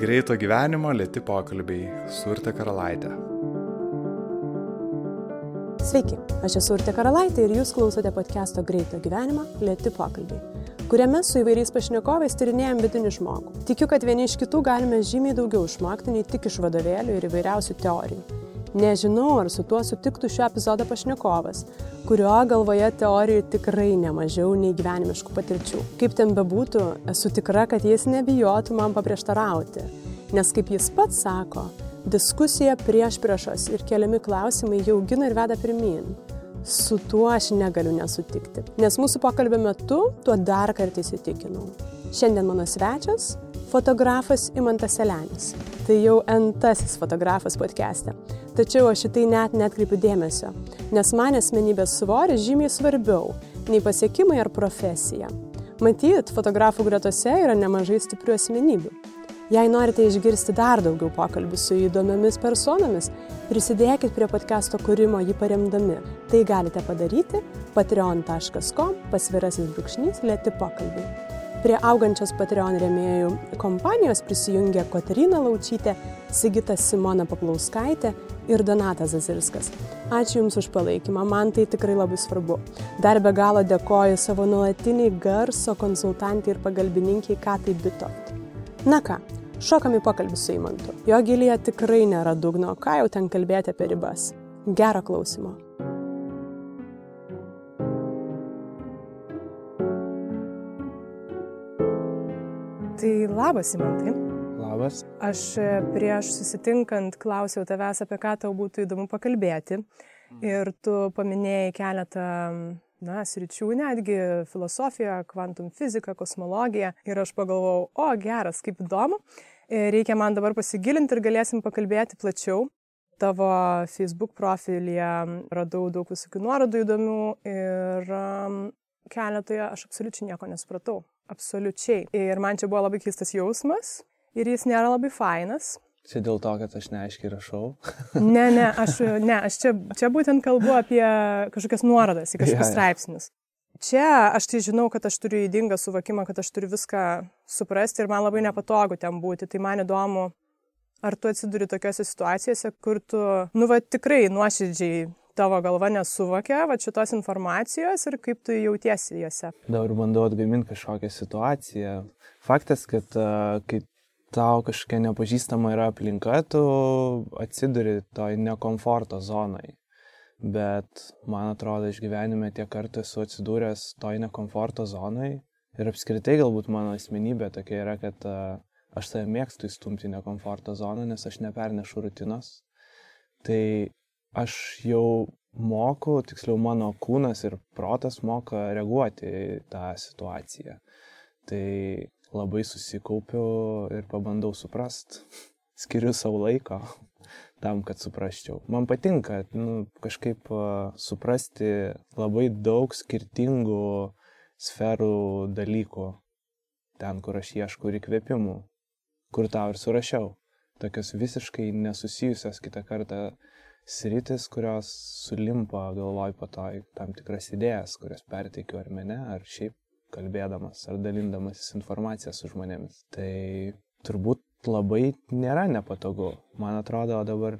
Greito gyvenimo lėti pokalbiai su Urte Karalaitė. Sveiki, aš esu Urte Karalaitė ir jūs klausote podcast'o Greito gyvenimo lėti pokalbiai, kuriame su įvairiais pašnekovais tyrinėjom vidinį žmogų. Tikiu, kad vieni iš kitų galime žymiai daugiau išmokti nei tik iš vadovėlių ir įvairiausių teorijų. Nežinau, ar su tuo sutiktų šio epizodo pašnekovas, kurio galvoje teorijų tikrai nemažiau nei gyvenimiškų patirčių. Kaip ten bebūtų, esu tikra, kad jis nebijotų man paprieštarauti, nes kaip jis pats sako, diskusija prieš priešas ir keliami klausimai jau gina ir veda pirmin. Su tuo aš negaliu nesutikti, nes mūsų pokalbio metu tuo dar kartą įsitikinau. Šiandien mano svečias - fotografas Imantas Selenis. Tai jau entasis fotografas podcast'e. Tačiau aš šitai net netkreipiu dėmesio, nes man asmenybės svoris žymiai svarbiau nei pasiekimai ar profesija. Matyt, fotografų gretose yra nemažai stiprių asmenybių. Jei norite išgirsti dar daugiau pokalbių su įdomiomis personomis, prisidėkit prie podcast'o kūrimo jį paremdami. Tai galite padaryti patreon.com pasvirasis brūkšnys lėti pokalbiai. Prie augančios Patreon rėmėjų kompanijos prisijungė Kotarina Laučytė, Sigita Simona Paplauskaitė ir Donatas Zazirskas. Ačiū Jums už palaikymą, man tai tikrai labai svarbu. Dar be galo dėkoju savo nuolatiniai garso konsultantai ir pagalbininkiai Katai Bitoft. Na ką, šokam į pokalbį su Įmantu. Jo gilyje tikrai nėra dugno, ką jau ten kalbėti apie ribas. Gerą klausimą. Tai labas, Imantai. Labas. Aš e, prieš susitinkant klausiau tavęs, apie ką tau būtų įdomu pakalbėti. Ir tu paminėjai keletą na, sričių, netgi filosofiją, kvantum fiziką, kosmologiją. Ir aš pagalvojau, o geras, kaip įdomu. E, reikia man dabar pasigilinti ir galėsim pakalbėti plačiau. Tavo Facebook profilyje radau daug visokių nuorodų įdomių ir keletoje aš absoliučiai nieko nesupratau. Absoliučiai. Ir man čia buvo labai keistas jausmas ir jis nėra labai fainas. Čia dėl to, kad aš neaiškiai rašau. ne, ne, aš, ne, aš čia, čia būtent kalbu apie kažkokias nuorodas į kažkokius ja, ja. straipsnius. Čia aš tai žinau, kad aš turiu įdingą suvokimą, kad aš turiu viską suprasti ir man labai nepatogu ten būti. Tai man įdomu, ar tu atsiduri tokiuose situacijose, kur tu, nu, va, tikrai nuoširdžiai tavo galva nesuvokia va šitos informacijos ir kaip tu jautiesi juose. Dabar bandau atgaminti kažkokią situaciją. Faktas, kad kai tau kažkokia nepažįstama yra aplinka, tu atsiduri toj nekomforto zonai. Bet man atrodo, iš gyvenime tiek kartų esu atsidūręs toj nekomforto zonai. Ir apskritai galbūt mano asmenybė tokia yra, kad aš save mėgstu įstumti į nekomforto zoną, nes aš nepernešu rutinos. Tai aš jau moku, tiksliau mano kūnas ir protas moka reaguoti į tą situaciją. Tai labai susikaupiu ir pabandau suprast. Skiriu savo laiko tam, kad suprasčiau. Man patinka nu, kažkaip suprasti labai daug skirtingų sferų dalykų. Ten, kur aš ieškau ir įkvėpimų, kur tau ir surašiau. Tokios visiškai nesusijusios kitą kartą sritis, kurios sulimpa galvoj po to į tam tikras idėjas, kurias perteikiu ar mene, ar šiaip kalbėdamas, ar dalindamasis informaciją su žmonėmis. Tai turbūt labai nėra nepatogu. Man atrodo, dabar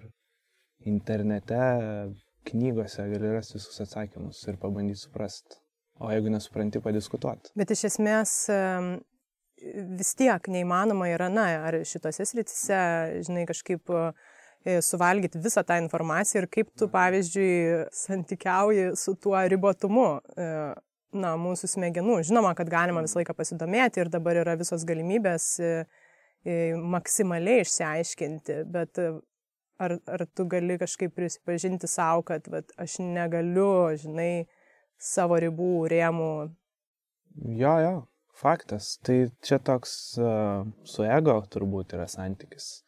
internete, knygose gali rasti visus atsakymus ir pabandyti suprasti. O jeigu nesupranti, padiskutuoti. Bet iš esmės vis tiek neįmanoma yra, na, ar šitose sritise, žinai, kažkaip uh, suvalgyti visą tą informaciją ir kaip tu, pavyzdžiui, santykiauji su tuo ribotumu e, na, mūsų smegenų. Žinoma, kad galima visą laiką pasidomėti ir dabar yra visos galimybės e, maksimaliai išsiaiškinti, bet ar, ar tu gali kažkaip prisipažinti savo, kad vat, aš negaliu, žinai, savo ribų, rėmų. Jo, jo, faktas. Tai čia toks uh, su ego turbūt yra santykis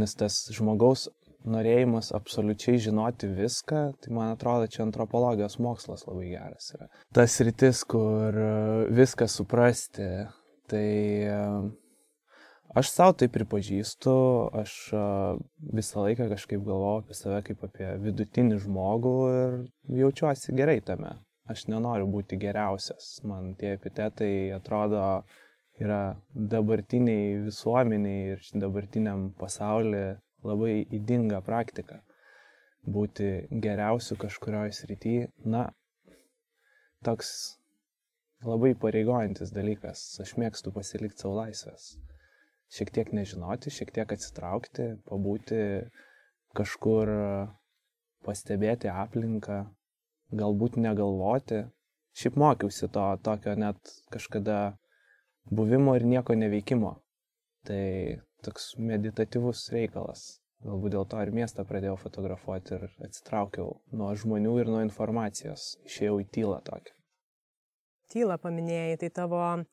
nes tas žmogaus norėjimas absoliučiai žinoti viską, tai man atrodo, čia antropologijos mokslas labai geras yra. Tas rytis, kur e, viską suprasti, tai e, aš savo tai pripažįstu, aš e, visą laiką kažkaip galvoju apie save kaip apie vidutinį žmogų ir jaučiuosi gerai tame. Aš nenoriu būti geriausias, man tie epitetai atrodo yra dabartiniai visuomeniai ir dabartiniam pasaulyje labai įdinga praktika būti geriausiu kažkurioje srityje. Na, toks labai pareigojantis dalykas. Aš mėgstu pasilikti savo laisvės. Šiek tiek nežinoti, šiek tiek atsitraukti, pabūti kažkur, pastebėti aplinką, galbūt negalvoti. Šiaip mokiausi to tokio net kažkada buvimo ir nieko neveikimo. Tai toks meditatyvus reikalas. Galbūt dėl to ir miestą pradėjau fotografuoti ir atsitraukiau nuo žmonių ir nuo informacijos. Išėjau į tylą tokią. Tylą paminėjai, tai tavo e,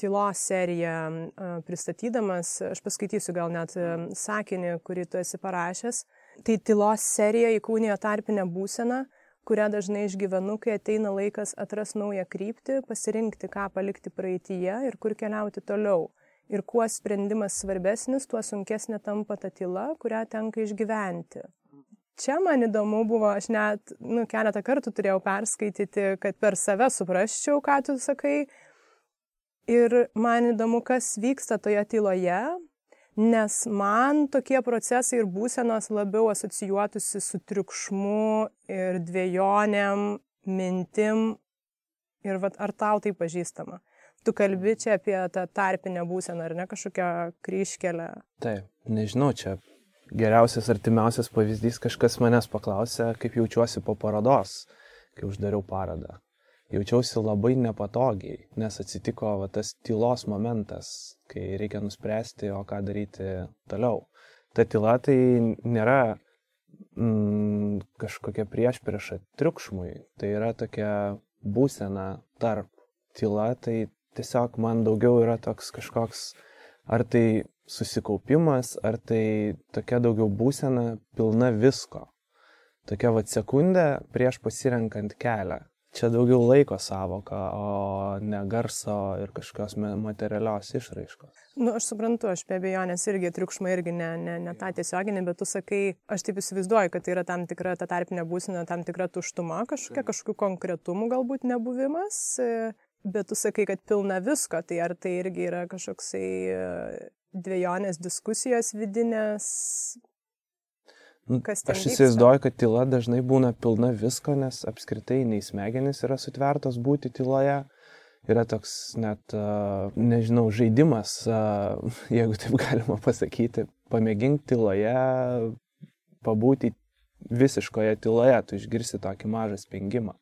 tylos seriją e, pristatydamas, aš paskaitysiu gal net e, sakinį, kurį tu esi parašęs. Tai tylos serija įkūnėjo tarpinę būseną, kurią dažnai išgyvenu, kai ateina laikas atras naują kryptį, pasirinkti, ką palikti praeitie ir kur keliauti toliau. Ir kuo sprendimas svarbesnis, tuo sunkesnė tampa ta tyla, kurią tenka išgyventi. Čia man įdomu buvo, aš net nu, keletą kartų turėjau perskaityti, kad per save suprasčiau, ką tu sakai. Ir man įdomu, kas vyksta toje tyloje, nes man tokie procesai ir būsenos labiau asocijuotųsi su triukšmu ir dviejonėm, mintim. Ir vat, ar tau tai pažįstama? Tu kalbi čia apie tą tarpinę būseną, ar ne kažkokią kryškelę? Taip, nežinau, čia geriausias artimiausias pavyzdys kažkas manęs paklausė, kaip jaučiuosi po parodos, kai uždariau parodą jaučiausi labai nepatogiai, nes atsitiko va, tas tylos momentas, kai reikia nuspręsti, o ką daryti toliau. Ta tyla tai nėra mm, kažkokia prieš priešą triukšmui, tai yra tokia būsena tarp. Tyla tai tiesiog man daugiau yra toks kažkoks, ar tai susikaupimas, ar tai tokia daugiau būsena pilna visko. Tokia va sekundė prieš pasirenkant kelią čia daugiau laiko savoka, o ne garso ir kažkokios materialios išraiškos. Na, nu, aš suprantu, aš be abejonės irgi triukšmą irgi ne, ne, ne tą tiesioginį, bet tu sakai, aš taip įsivaizduoju, kad tai yra tam tikra ta tarpinė būsena, tam tikra tuštuma, kažkokia, kažkokių konkretumų galbūt nebuvimas, bet tu sakai, kad pilna visko, tai ar tai irgi yra kažkoksai dviejonės diskusijos vidinės, Nu, aš įsivaizduoju, kad tyla dažnai būna pilna visko, nes apskritai nei smegenys yra sutvertos būti tyloje. Yra toks net, nežinau, žaidimas, jeigu taip galima pasakyti, pamėgink tyloje, pabūti visiškoje tyloje, tu išgirsi tokį mažą spengimą.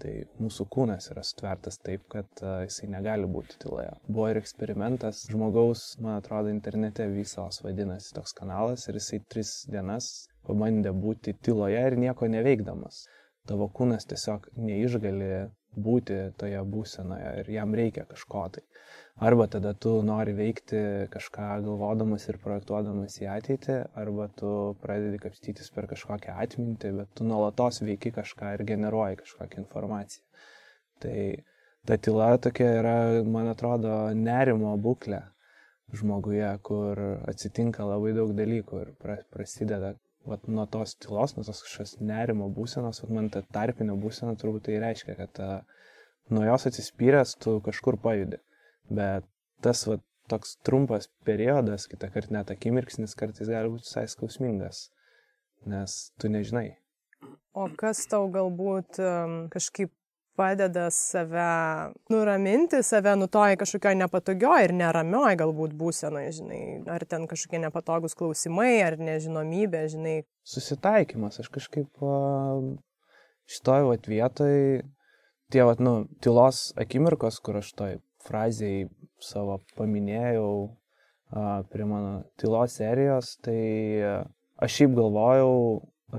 Tai mūsų kūnas yra sutvertas taip, kad uh, jisai negali būti tyloje. Buvo ir eksperimentas žmogaus, man atrodo, internete visos vadinasi toks kanalas ir jisai tris dienas pabandė būti tyloje ir nieko neveikdamas. Tavo kūnas tiesiog neišgali būti toje būsenoje ir jam reikia kažko tai. Arba tada tu nori veikti kažką galvodamas ir projektuodamas į ateitį, arba tu pradedi kapstytis per kažkokią atmintį, bet tu nuolatos veiki kažką ir generuoji kažkokią informaciją. Tai ta tyla tokia yra, man atrodo, nerimo būklė žmoguje, kur atsitinka labai daug dalykų ir prasideda vat, nuo tos tylos, nuo tos kažkokios nerimo būsenos, vat, man ta tarpinė būsena turbūt tai reiškia, kad a, nuo jos atsispyręs tu kažkur pajudi. Bet tas vat, toks trumpas periodas, kitą kartą net akimirksnis kartais gali būti visai skausmingas, nes tu nežinai. O kas tau galbūt kažkaip padeda save nuraminti, save nutoj kažkokioj nepatogioj ir neramioj galbūt būsenoje, žinai, ar ten kažkokie nepatogus klausimai, ar nežinomybė, žinai. Susitaikymas, aš kažkaip šitoj vat vietoj, tie vat, nu, tylos akimirkos, kur aš toj frazėjai savo paminėjau prie mano tylos serijos, tai aš šiaip galvojau,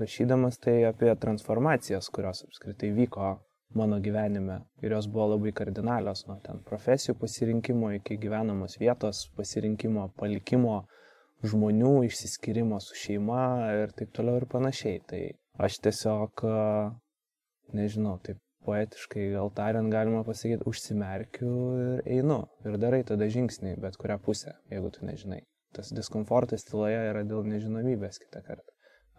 rašydamas tai apie transformacijas, kurios apskritai vyko mano gyvenime ir jos buvo labai kardinalios, nuo ten profesijų pasirinkimo iki gyvenamos vietos pasirinkimo, palikimo žmonių, išsiskirimo su šeima ir taip toliau ir panašiai. Tai aš tiesiog, nežinau, taip poetiškai gal tariant galima pasakyti, užsimerkiu ir einu ir darai tada žingsnį, bet kurią pusę, jeigu tu nežinai. Tas diskomfortas tyloje yra dėl nežinomybės kitą kartą.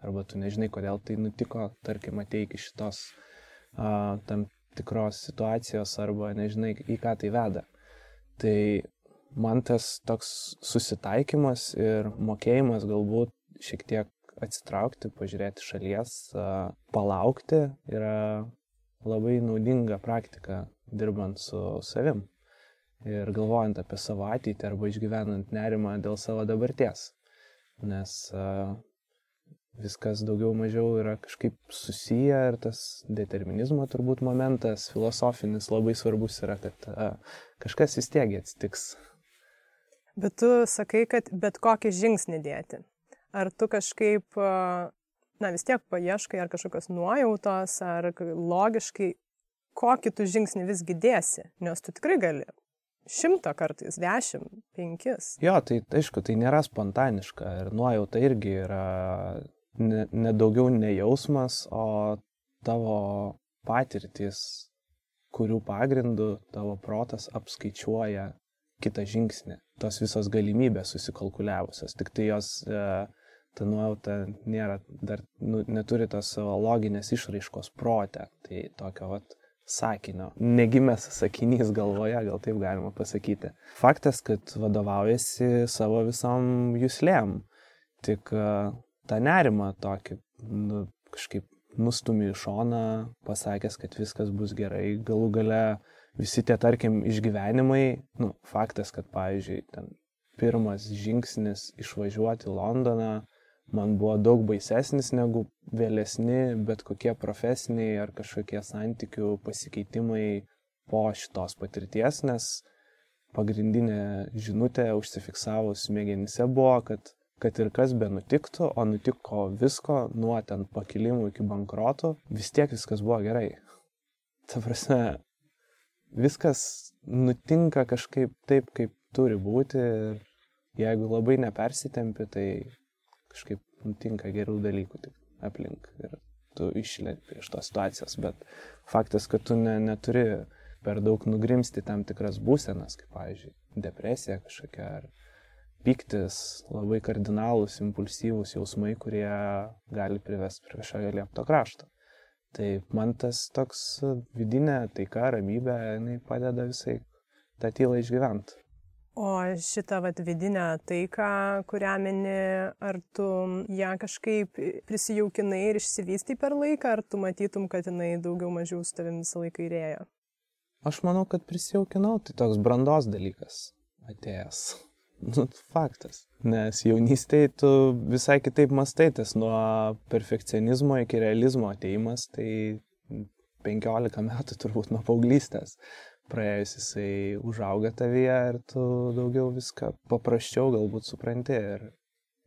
Arba tu nežinai, kodėl tai nutiko, tarkim, atei iki šitos tam tikros situacijos arba nežinai, į ką tai veda. Tai man tas toks susitaikymas ir mokėjimas galbūt šiek tiek atsitraukti, pažiūrėti šalies, palaukti yra labai naudinga praktika dirbant su savim ir galvojant apie savo ateitį arba išgyvenant nerimą dėl savo dabarties. Nes viskas daugiau mažiau yra kažkaip susiję ir tas determinizmo turbūt momentas filosofinis labai svarbus yra, kad a, kažkas vis tiek atsitiks. Bet tu sakai, kad bet kokį žingsnį dėti. Ar tu kažkaip, na vis tiek paieškai, ar kažkokios nuojautos, ar logiškai, kokį tu žingsnį visgi dėsi, nes tu tikrai gali šimtą kartais, dešimt, penkis. Jo, tai aišku, tai nėra spontaniška ir nuojauta irgi yra ne, ne ne jausmas, o tavo patirtis, kurių pagrindų tavo protas apskaičiuoja kitą žingsnį. Tos visos galimybės susikalkuliavusios, tik tai jos, e, ta nuojauta nėra, dar nu, neturi tos savo loginės išraiškos protę. Tai tokio vat sakinio, negimęs sakinys galvoje, gal taip galima pasakyti. Faktas, kad vadovaujasi savo visom jūslėm, tik tą nerimą tokį, nu, kažkaip nustumi į šoną, pasakęs, kad viskas bus gerai, galų gale visi tie, tarkim, išgyvenimai, nu, faktas, kad, pavyzdžiui, ten pirmas žingsnis išvažiuoti į Londoną man buvo daug baisesnis negu vėlesni bet kokie profesiniai ar kažkokie santykių pasikeitimai po šitos patirties, nes pagrindinė žinutė užsifiksavus smegenyse buvo, kad kad ir kas be nutiktų, o nutiko visko, nuo ten pakilimų iki bankrotų, vis tiek viskas buvo gerai. Ta prasme, viskas nutinka kažkaip taip, kaip turi būti ir jeigu labai nepersitempi, tai kažkaip nutinka gerų dalykų tik aplink ir tu išlėpi iš tos situacijos, bet faktas, kad tu ne, neturi per daug nugrimsti tam tikras būsenas, kaip, pavyzdžiui, depresija kažkokia ar pyktis, labai kardinalūs, impulsyvūs jausmai, kurie gali privesti prie kažkokio liepto krašto. Tai man tas toks vidinė taika, ramybė, jinai padeda visai tą tylą išgyventi. O šitą vat, vidinę taiką, kurią mini, ar tu ją kažkaip prisijaukinai ir išsivystai per laiką, ar tu matytum, kad jinai daugiau mažiau su tavim visą laiką įrėjo? Aš manau, kad prisijaukinau, tai toks brandos dalykas atėjęs. Nu, faktas. Nes jaunystėje tu visai kitaip mastai, tas nuo perfekcionizmo iki realizmo ateimas, tai 15 metų turbūt nuo paauglystės praėjus jisai užauga tavyje ir tu daugiau viską paprasčiau galbūt supranti ir,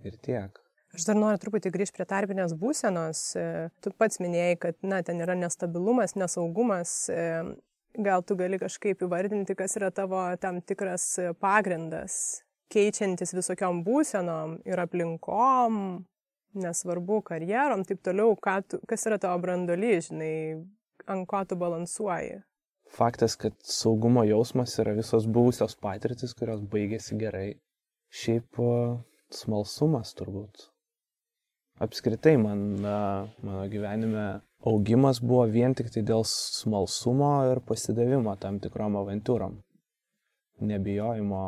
ir tiek. Aš dar noriu truputį grįžti prie tarpinės būsenos. Tu pats minėjai, kad na, ten yra nestabilumas, nesaugumas. Gal tu gali kažkaip įvardinti, kas yra tavo tam tikras pagrindas keičiantis visokiom būsenom ir aplinkom, nesvarbu, karjerom, taip toliau, tu, kas yra tavo brandoly, žinai, ant ko tu balansuoji. Faktas, kad saugumo jausmas yra visos buvusios patirtis, kurios baigėsi gerai. Šiaip smalsumas turbūt. Apskritai man, mano gyvenime augimas buvo vien tik tai dėl smalsumo ir pasidavimo tam tikrom avantūrom. Nebijojimo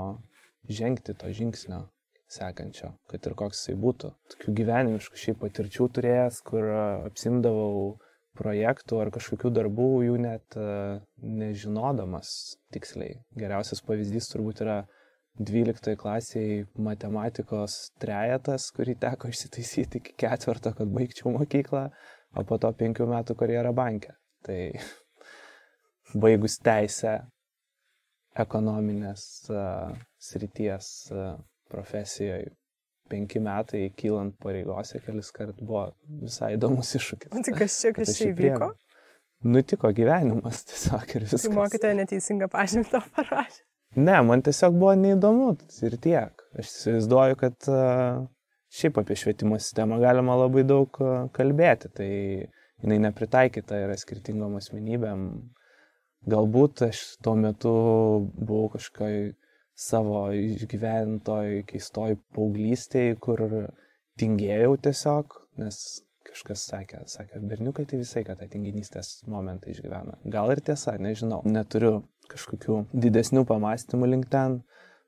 žengti to žingsnio sekančio, kad ir koks jisai būtų. Tokių gyvenimiškų šiaip patirčių turėjęs, kur apsimdavau projektų ar kažkokių darbų, jų net nežinodamas tiksliai. Geriausias pavyzdys turbūt yra 12 klasiai matematikos trejetas, kurį teko išsitaisyti iki ketvirto, kad baigčiau mokyklą, o po to penkių metų karjerą bankę. Tai baigus teisę ekonominės uh, srities uh, profesijoje. Penki metai kylant pareigose kelis kart buvo visai įdomus iššūkis. Tai kas čia, kas čia įvyko? Nutiko gyvenimas tiesiog ir viskas. Tai mokytoja neteisingą pažymį to parašė. Ne, man tiesiog buvo neįdomu ir tiek. Aš įsivaizduoju, kad šiaip apie švietimo sistemą galima labai daug kalbėti, tai jinai nepritaikyta yra skirtingom asmenybėm, Galbūt aš tuo metu buvau kažkokioj savo išgyventoj keistoj paauglystėje, kur tingėjau tiesiog, nes kažkas sakė, sakė, berniukai tai visai, kad tą tinginystės momentą išgyvena. Gal ir tiesa, nežinau, neturiu kažkokių didesnių pamastymų link ten,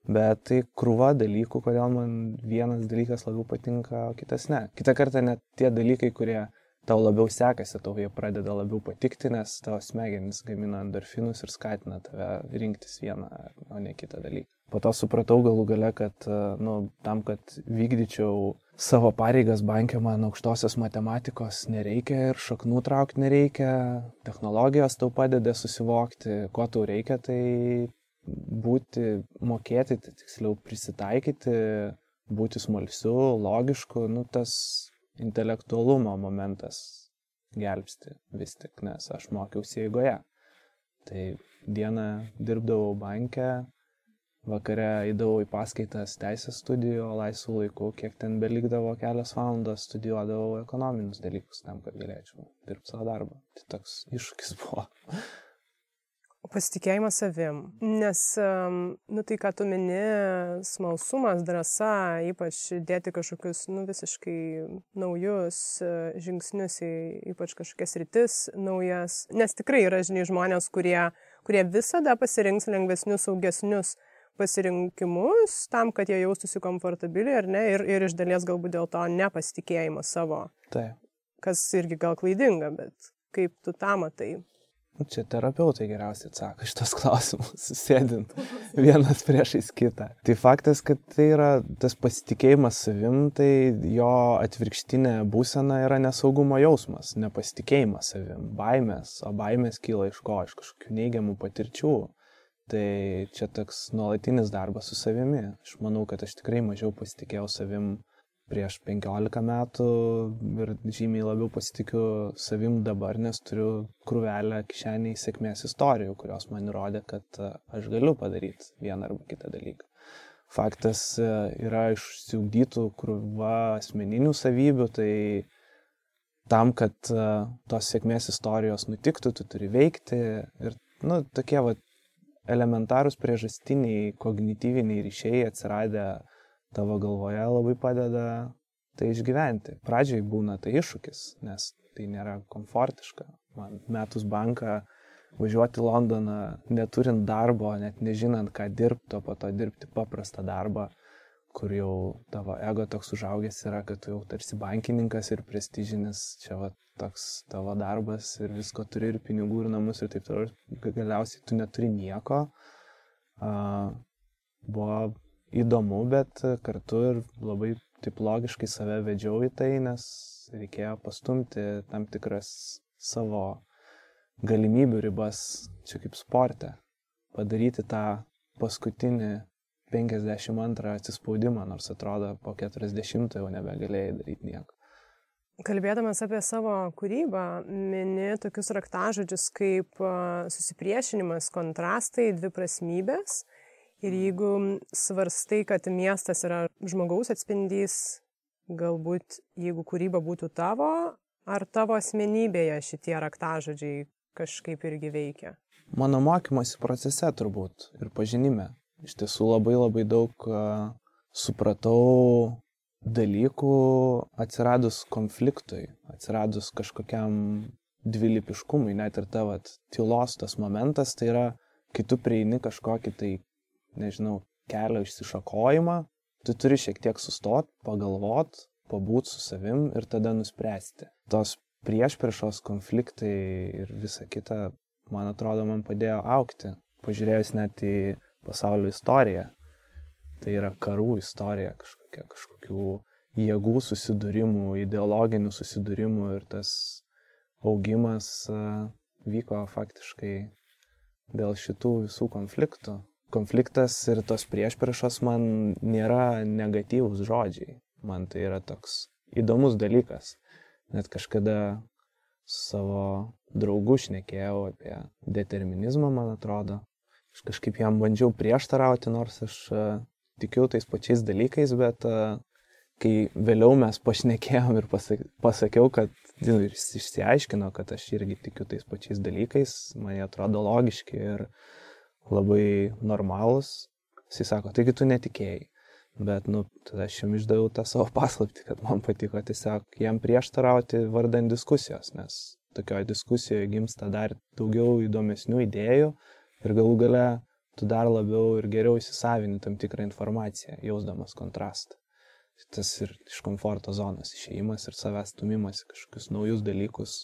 Bet tai krūva dalykų, kodėl man vienas dalykas labiau patinka, o kitas ne. Kita kartą net tie dalykai, kurie tau labiau sekasi, tau jie pradeda labiau patikti, nes tavo smegenys gamina endorfinus ir skatina tave rinktis vieną, o ne kitą dalyką. Po to supratau galų gale, kad nu, tam, kad vykdyčiau savo pareigas bankė, man aukštosios matematikos nereikia ir šaknų traukti nereikia, technologijos tau padeda susivokti, ko tau reikia, tai būti, mokėti, tai tiksliau prisitaikyti, būti smalsiu, logišku, nu tas intelektualumo momentas gelbsti vis tik, nes aš mokiausi eigoje. Tai dieną dirbdavau bankę, vakare eidavau į paskaitas teisės studijų, o laisvų laikų, kiek ten belikdavo kelias valandas, studijuodavau ekonominius dalykus tam, kad galėčiau dirbti savo darbą. Tai toks iššūkis buvo. Pasitikėjimas savim. Nes, nu tai, ką tu mini, smalsumas, drąsa, ypač dėti kažkokius, nu visiškai naujus e, žingsnius į ypač kažkokias rytis naujas. Nes tikrai yra, žinai, žmonės, kurie, kurie visada pasirinks lengvesnius, saugesnius pasirinkimus tam, kad jie jaustųsi komfortabiliai ar ne, ir, ir iš dalies galbūt dėl to nepasitikėjimo savo. Taip. Kas irgi gal klaidinga, bet kaip tu tą matai? Nu, čia terapeutai geriausiai atsako šitos klausimus, sėdint vienas priešais kitą. Tai faktas, kad tai yra tas pasitikėjimas savim, tai jo atvirkštinė būsena yra nesaugumo jausmas, nepasitikėjimas savim, baimės, o baimės kyla iš ko, iš kažkokių neigiamų patirčių. Tai čia toks nuolatinis darbas su savimi. Aš manau, kad aš tikrai mažiau pasitikėjau savim prieš 15 metų ir žymiai labiau pasitikiu savim dabar, nes turiu krūvelę kišeniai sėkmės istorijų, kurios man įrodė, kad e, aš galiu padaryti vieną arba kitą dalyką. Faktas e, yra išsiugdytų krūva asmeninių savybių, tai tam, kad e, tos sėkmės istorijos nutiktų, tu turi veikti ir, nu, tokie va elementarūs priežastiniai kognityviniai ryšiai atsiradę tavo galvoje labai padeda tai išgyventi. Pradžiai būna tai iššūkis, nes tai nėra komfortiška. Man metus banką važiuoti Londoną, neturint darbo, net nežinant, ką dirbti, o po to dirbti paprastą darbą, kur jau tavo ego toks užaugęs yra, kad tu jau tarsi bankininkas ir prestižinis, čia va toks tavo darbas ir visko turi ir pinigų ir namus ir taip toliau. Galiausiai tu neturi nieko. Uh, buvo įdomu, bet kartu ir labai taip logiškai save vedžiau į tai, nes reikėjo pastumti tam tikras savo galimybių ribas, čia kaip sporte, padaryti tą paskutinį 52 atsispaudimą, nors atrodo po 40 jau nebegalėjai daryti nieko. Kalbėdamas apie savo kūrybą, mini tokius raktažodžius kaip susipriešinimas, kontrastai, dviprasmybės Ir jeigu svarstai, kad miestas yra žmogaus atspindys, galbūt jeigu kūryba būtų tavo, ar tavo asmenybėje šitie raktažodžiai kažkaip irgi veikia? Mano mokymosi procese turbūt ir pažinime. Iš tiesų labai labai daug supratau dalykų atsiradus konfliktui, atsiradus kažkokiam dvilipiškumui, net ir tavo tylos tas momentas, tai yra, kai tu prieini kažkokį tai nežinau, kelio išsišakojimą, tu turi šiek tiek sustot, pagalvot, pabūt su savim ir tada nuspręsti. Tos priešpriešos konfliktai ir visa kita, man atrodo, man padėjo aukti. Pažiūrėjus net į pasaulio istoriją, tai yra karų istorija, kažkokia, kažkokių jėgų susidūrimų, ideologinių susidūrimų ir tas augimas vyko faktiškai dėl šitų visų konfliktų konfliktas ir tos priešpriešos man nėra negatyvūs žodžiai. Man tai yra toks įdomus dalykas. Net kažkada savo draugų šnekėjau apie determinizmą, man atrodo. Aš kažkaip jam bandžiau prieštarauti, nors aš uh, tikiu tais pačiais dalykais, bet uh, kai vėliau mes pašnekėjom ir pasakiau, kad nu, jis išsiaiškino, kad aš irgi tikiu tais pačiais dalykais, man jie atrodo logiški ir uh, labai normalus. Jisai sako, taigi tu netikėjai. Bet, nu, tada aš jam išdaviau tą savo paslapti, kad man patiko tiesiog jam prieštarauti vardan diskusijos, nes tokioje diskusijoje gimsta dar daugiau įdomesnių idėjų ir galų gale tu dar labiau ir geriau įsisavini tam tikrą informaciją, jausdamas kontrastą. Tas ir iš komforto zonos išėjimas ir savęs stumimas į kažkokius naujus dalykus,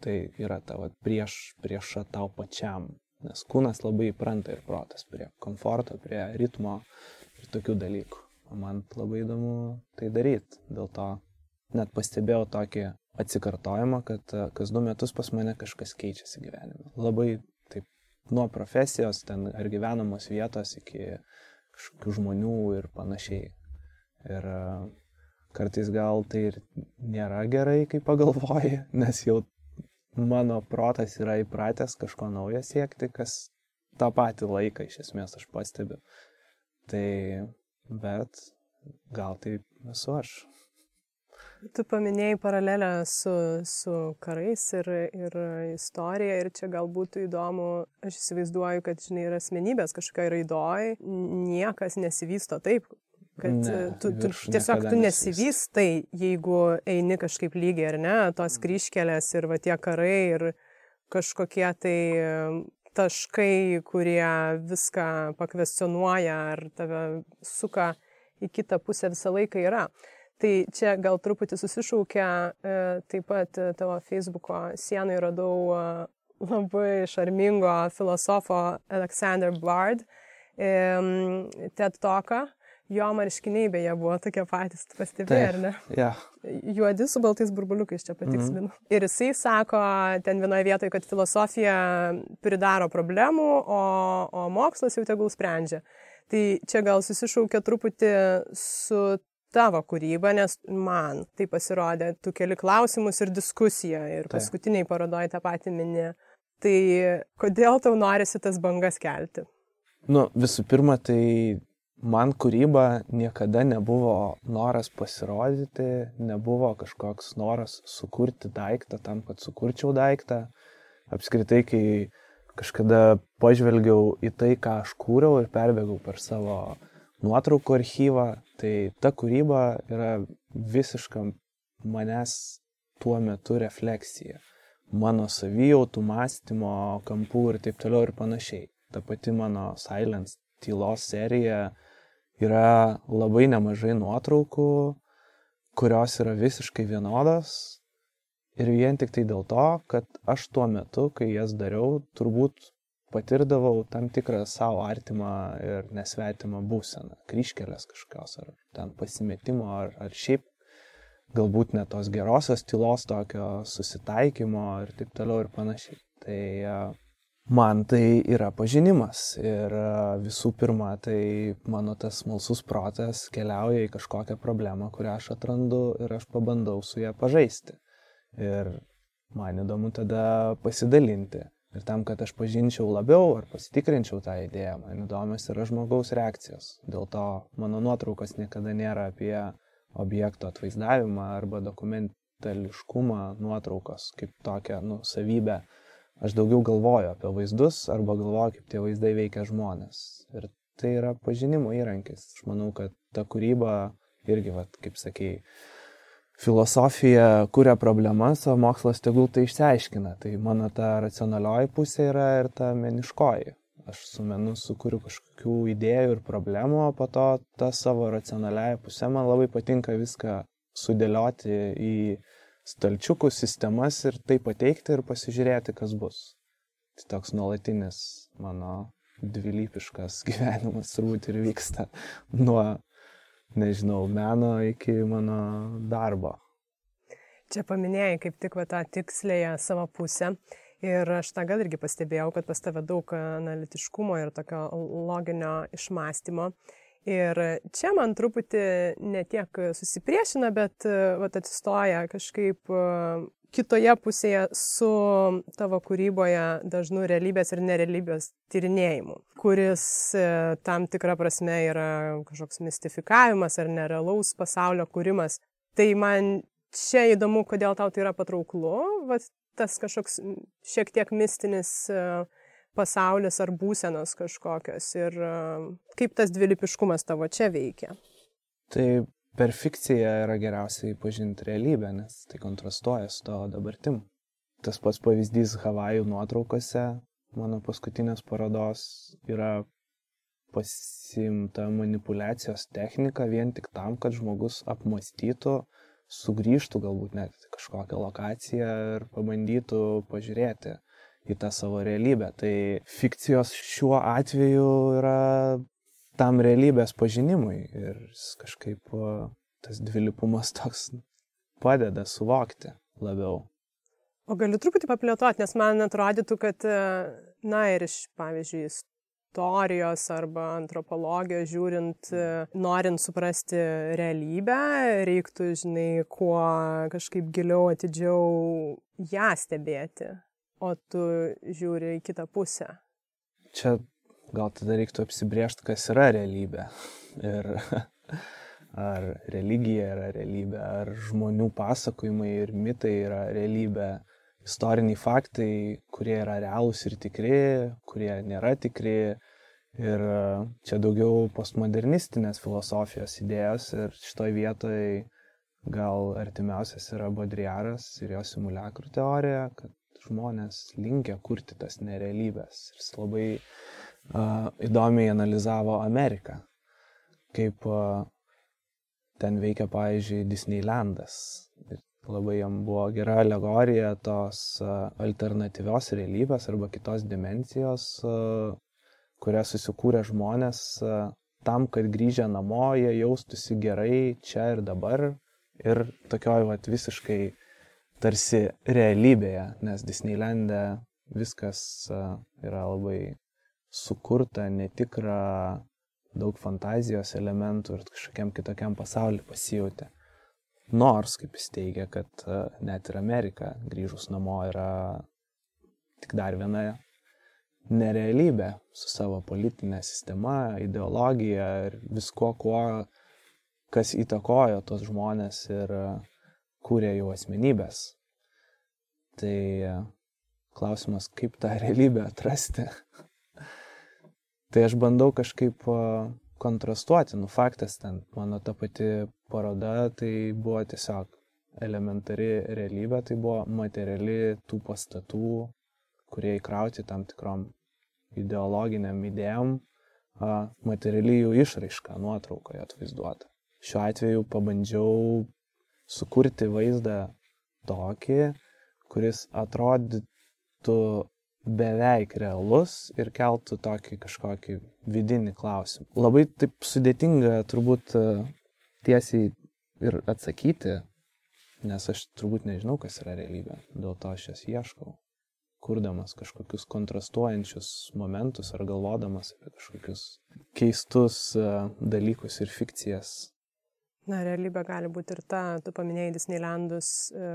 tai yra tavo prieš, prieš tau pačiam. Nes kūnas labai įpranta ir protas prie komforto, prie ritmo ir tokių dalykų. O man labai įdomu tai daryti. Dėl to net pastebėjau tokį atsikartojimą, kad kas du metus pas mane kažkas keičiasi gyvenime. Labai nuo profesijos ten ar gyvenamos vietos iki kažkokių žmonių ir panašiai. Ir e, kartais gal tai ir nėra gerai, kai pagalvoji, nes jau mano protas yra įpratęs kažko naujo siekti, kas tą patį laiką iš esmės aš pastebiu. Tai, bet gal tai esu aš. Tu paminėjai paralelę su, su karais ir, ir istorija ir čia gal būtų įdomu, aš įsivaizduoju, kad, žinai, yra asmenybės kažkokia raidoj, niekas nesivysto taip, kad ne, tu, tu tiesiog tu nesivystai, jeigu eini kažkaip lygiai ar ne, tos mm. kryškelės ir va tie karai ir kažkokie tai taškai, kurie viską pakvestionuoja ar tave suka į kitą pusę visą laiką yra. Tai čia gal truputį susišaukia, e, taip pat e, tavo Facebook'o sienai radau e, labai šarmingo filosofo Alexander Bard TED Talką. Jo marškiniai beje buvo tokie patys, pastebėjai, ar ne? Yeah. Juodi su baltais burbuliukais čia patikslinu. Mm -hmm. Ir jisai sako ten vienoje vietoje, kad filosofija pridaro problemų, o, o mokslas jau tegul sprendžia. Tai čia gal susišaukia truputį su tavo kūrybą, nes man tai pasirodė, tu keli klausimus ir diskusiją ir paskutiniai parodoji tą patį minį. Tai kodėl tau norisi tas bangas kelti? Nu, visų pirma, tai man kūryba niekada nebuvo noras pasirodyti, nebuvo kažkoks noras sukurti daiktą tam, kad sukurčiau daiktą. Apskritai, kai kažkada pažvelgiau į tai, ką aš kūriau ir perbėgau per savo nuotraukų archyvą, tai ta kūryba yra visiška manęs tuo metu refleksija. Mano savijautų, mąstymo kampų ir taip toliau ir panašiai. Ta pati mano Silence tylos serija yra labai nemažai nuotraukų, kurios yra visiškai vienodos. Ir vien tik tai dėl to, kad aš tuo metu, kai jas dariau, turbūt patirdavau tam tikrą savo artimą ir nesvetimą būseną, kryškelės kažkokios, ar ten pasimetimo, ar, ar šiaip galbūt net tos gerosios tylos tokio susitaikymo ir taip toliau ir panašiai. Tai e, man tai yra pažinimas ir e, visų pirma, tai mano tas smalsus protas keliauja į kažkokią problemą, kurią aš atrandu ir aš pabandau su ją pažaisti. Ir man įdomu tada pasidalinti Ir tam, kad aš pažinčiau labiau ar pasitikrinčiau tą idėją, man įdomios yra žmogaus reakcijos. Dėl to mano nuotraukos niekada nėra apie objekto atvaizdavimą arba dokumentališkumą nuotraukos kaip tokią nu, savybę. Aš daugiau galvoju apie vaizdus arba galvoju, kaip tie vaizdai veikia žmonės. Ir tai yra pažinimo įrankis. Aš manau, kad ta kūryba irgi, vat, kaip sakėjai, filosofija kuria problemas, o mokslas tegul tai išsiaiškina. Tai mano ta racionalioji pusė yra ir ta meniškoji. Aš su menu sukūriu kažkokių idėjų ir problemų, o po to tą savo racionaliąją pusę man labai patinka viską sudėlioti į stalčiukų sistemas ir tai pateikti ir pasižiūrėti, kas bus. Tai toks nuolatinis mano dvilypiškas gyvenimas turbūt ir vyksta nuo nežinau, meno iki mano darbo. Čia paminėjai kaip tik va, tą tikslėje savo pusę. Ir aš tą gal irgi pastebėjau, kad pas tave daug analitiškumo ir tokio loginio išmastymo. Ir čia man truputį ne tiek susipriešina, bet va, atsistoja kažkaip kitoje pusėje su tavo kūryboje dažnų realybės ir nerealybės tyrinėjimu, kuris e, tam tikra prasme yra kažkoks mistifikavimas ar nerealaus pasaulio kūrimas. Tai man čia įdomu, kodėl tau tai yra patrauklu, va, tas kažkoks šiek tiek mistinis e, pasaulis ar būsenos kažkokios ir e, kaip tas dvilipiškumas tavo čia veikia. Tai per fikciją yra geriausiai pažinti realybę, nes tai kontrastuoja su to dabartim. Tas pats pavyzdys Havajų nuotraukose, mano paskutinės parodos yra pasimta manipulacijos technika vien tik tam, kad žmogus apmastytų, sugrįžtų galbūt net kažkokią lokaciją ir pabandytų pažiūrėti į tą savo realybę. Tai fikcijos šiuo atveju yra tam realybės pažinimui ir kažkaip tas dvilipumas toks padeda suvokti labiau. O galiu truputį paplėtoti, nes man atrodytų, kad, na ir iš, pavyzdžiui, istorijos arba antropologijos žiūrint, norint suprasti realybę, reiktų, žinai, kuo kažkaip giliau, atidžiau ją stebėti, o tu žiūri į kitą pusę. Čia gal tada reiktų apsibriežti, kas yra realybė. Ir ar religija yra realybė, ar žmonių pasakojimai ir mitai yra realybė istoriniai faktai, kurie yra realūs ir tikri, kurie nėra tikri. Ir čia daugiau postmodernistinės filosofijos idėjos ir šitoj vietoj gal artimiausias yra Bodriaras ir jo simulakrų teorija, kad žmonės linkia kurti tas nerealybės. Jis labai uh, įdomiai analizavo Ameriką, kaip uh, ten veikia, pavyzdžiui, Disneylandas. Ir labai jam buvo gera alegorija tos alternatyvios realybės arba kitos dimensijos, kurią susikūrė žmonės tam, kad grįžę namo jie jaustųsi gerai čia ir dabar ir tokioj vat visiškai tarsi realybėje, nes Disneylande viskas yra labai sukurta, netikra, daug fantazijos elementų ir kažkokiam kitokiam pasauliu pasijauti. Nors, kaip jis teigia, kad net ir Amerika grįžus namo yra tik dar viena nerealybė su savo politinė sistema, ideologija ir visko, kuo, kas įtakojo tos žmonės ir kūrė jų asmenybės. Tai e, klausimas, kaip tą realybę atrasti. tai aš bandau kažkaip kontrastuoti, nu faktas ten, mano ta pati paroda, tai buvo tiesiog elementari realybė, tai buvo materiali tų pastatų, kurie įkrauti tam tikrom ideologiniam idėjom, materiali jų išraiška nuotraukoje atvaizduota. Šiuo atveju pabandžiau sukurti vaizdą tokį, kuris atrodytų beveik realus ir keltų tokį kažkokį vidinį klausimą. Labai taip sudėtinga turbūt e, tiesiai ir atsakyti, nes aš turbūt nežinau, kas yra realybė, dėl to aš jas ieškau, kurdamas kažkokius kontrastuojančius momentus ar galvodamas apie kažkokius keistus e, dalykus ir fikcijas. Na, realybė gali būti ir ta, tu paminėjai Disneylandus, e,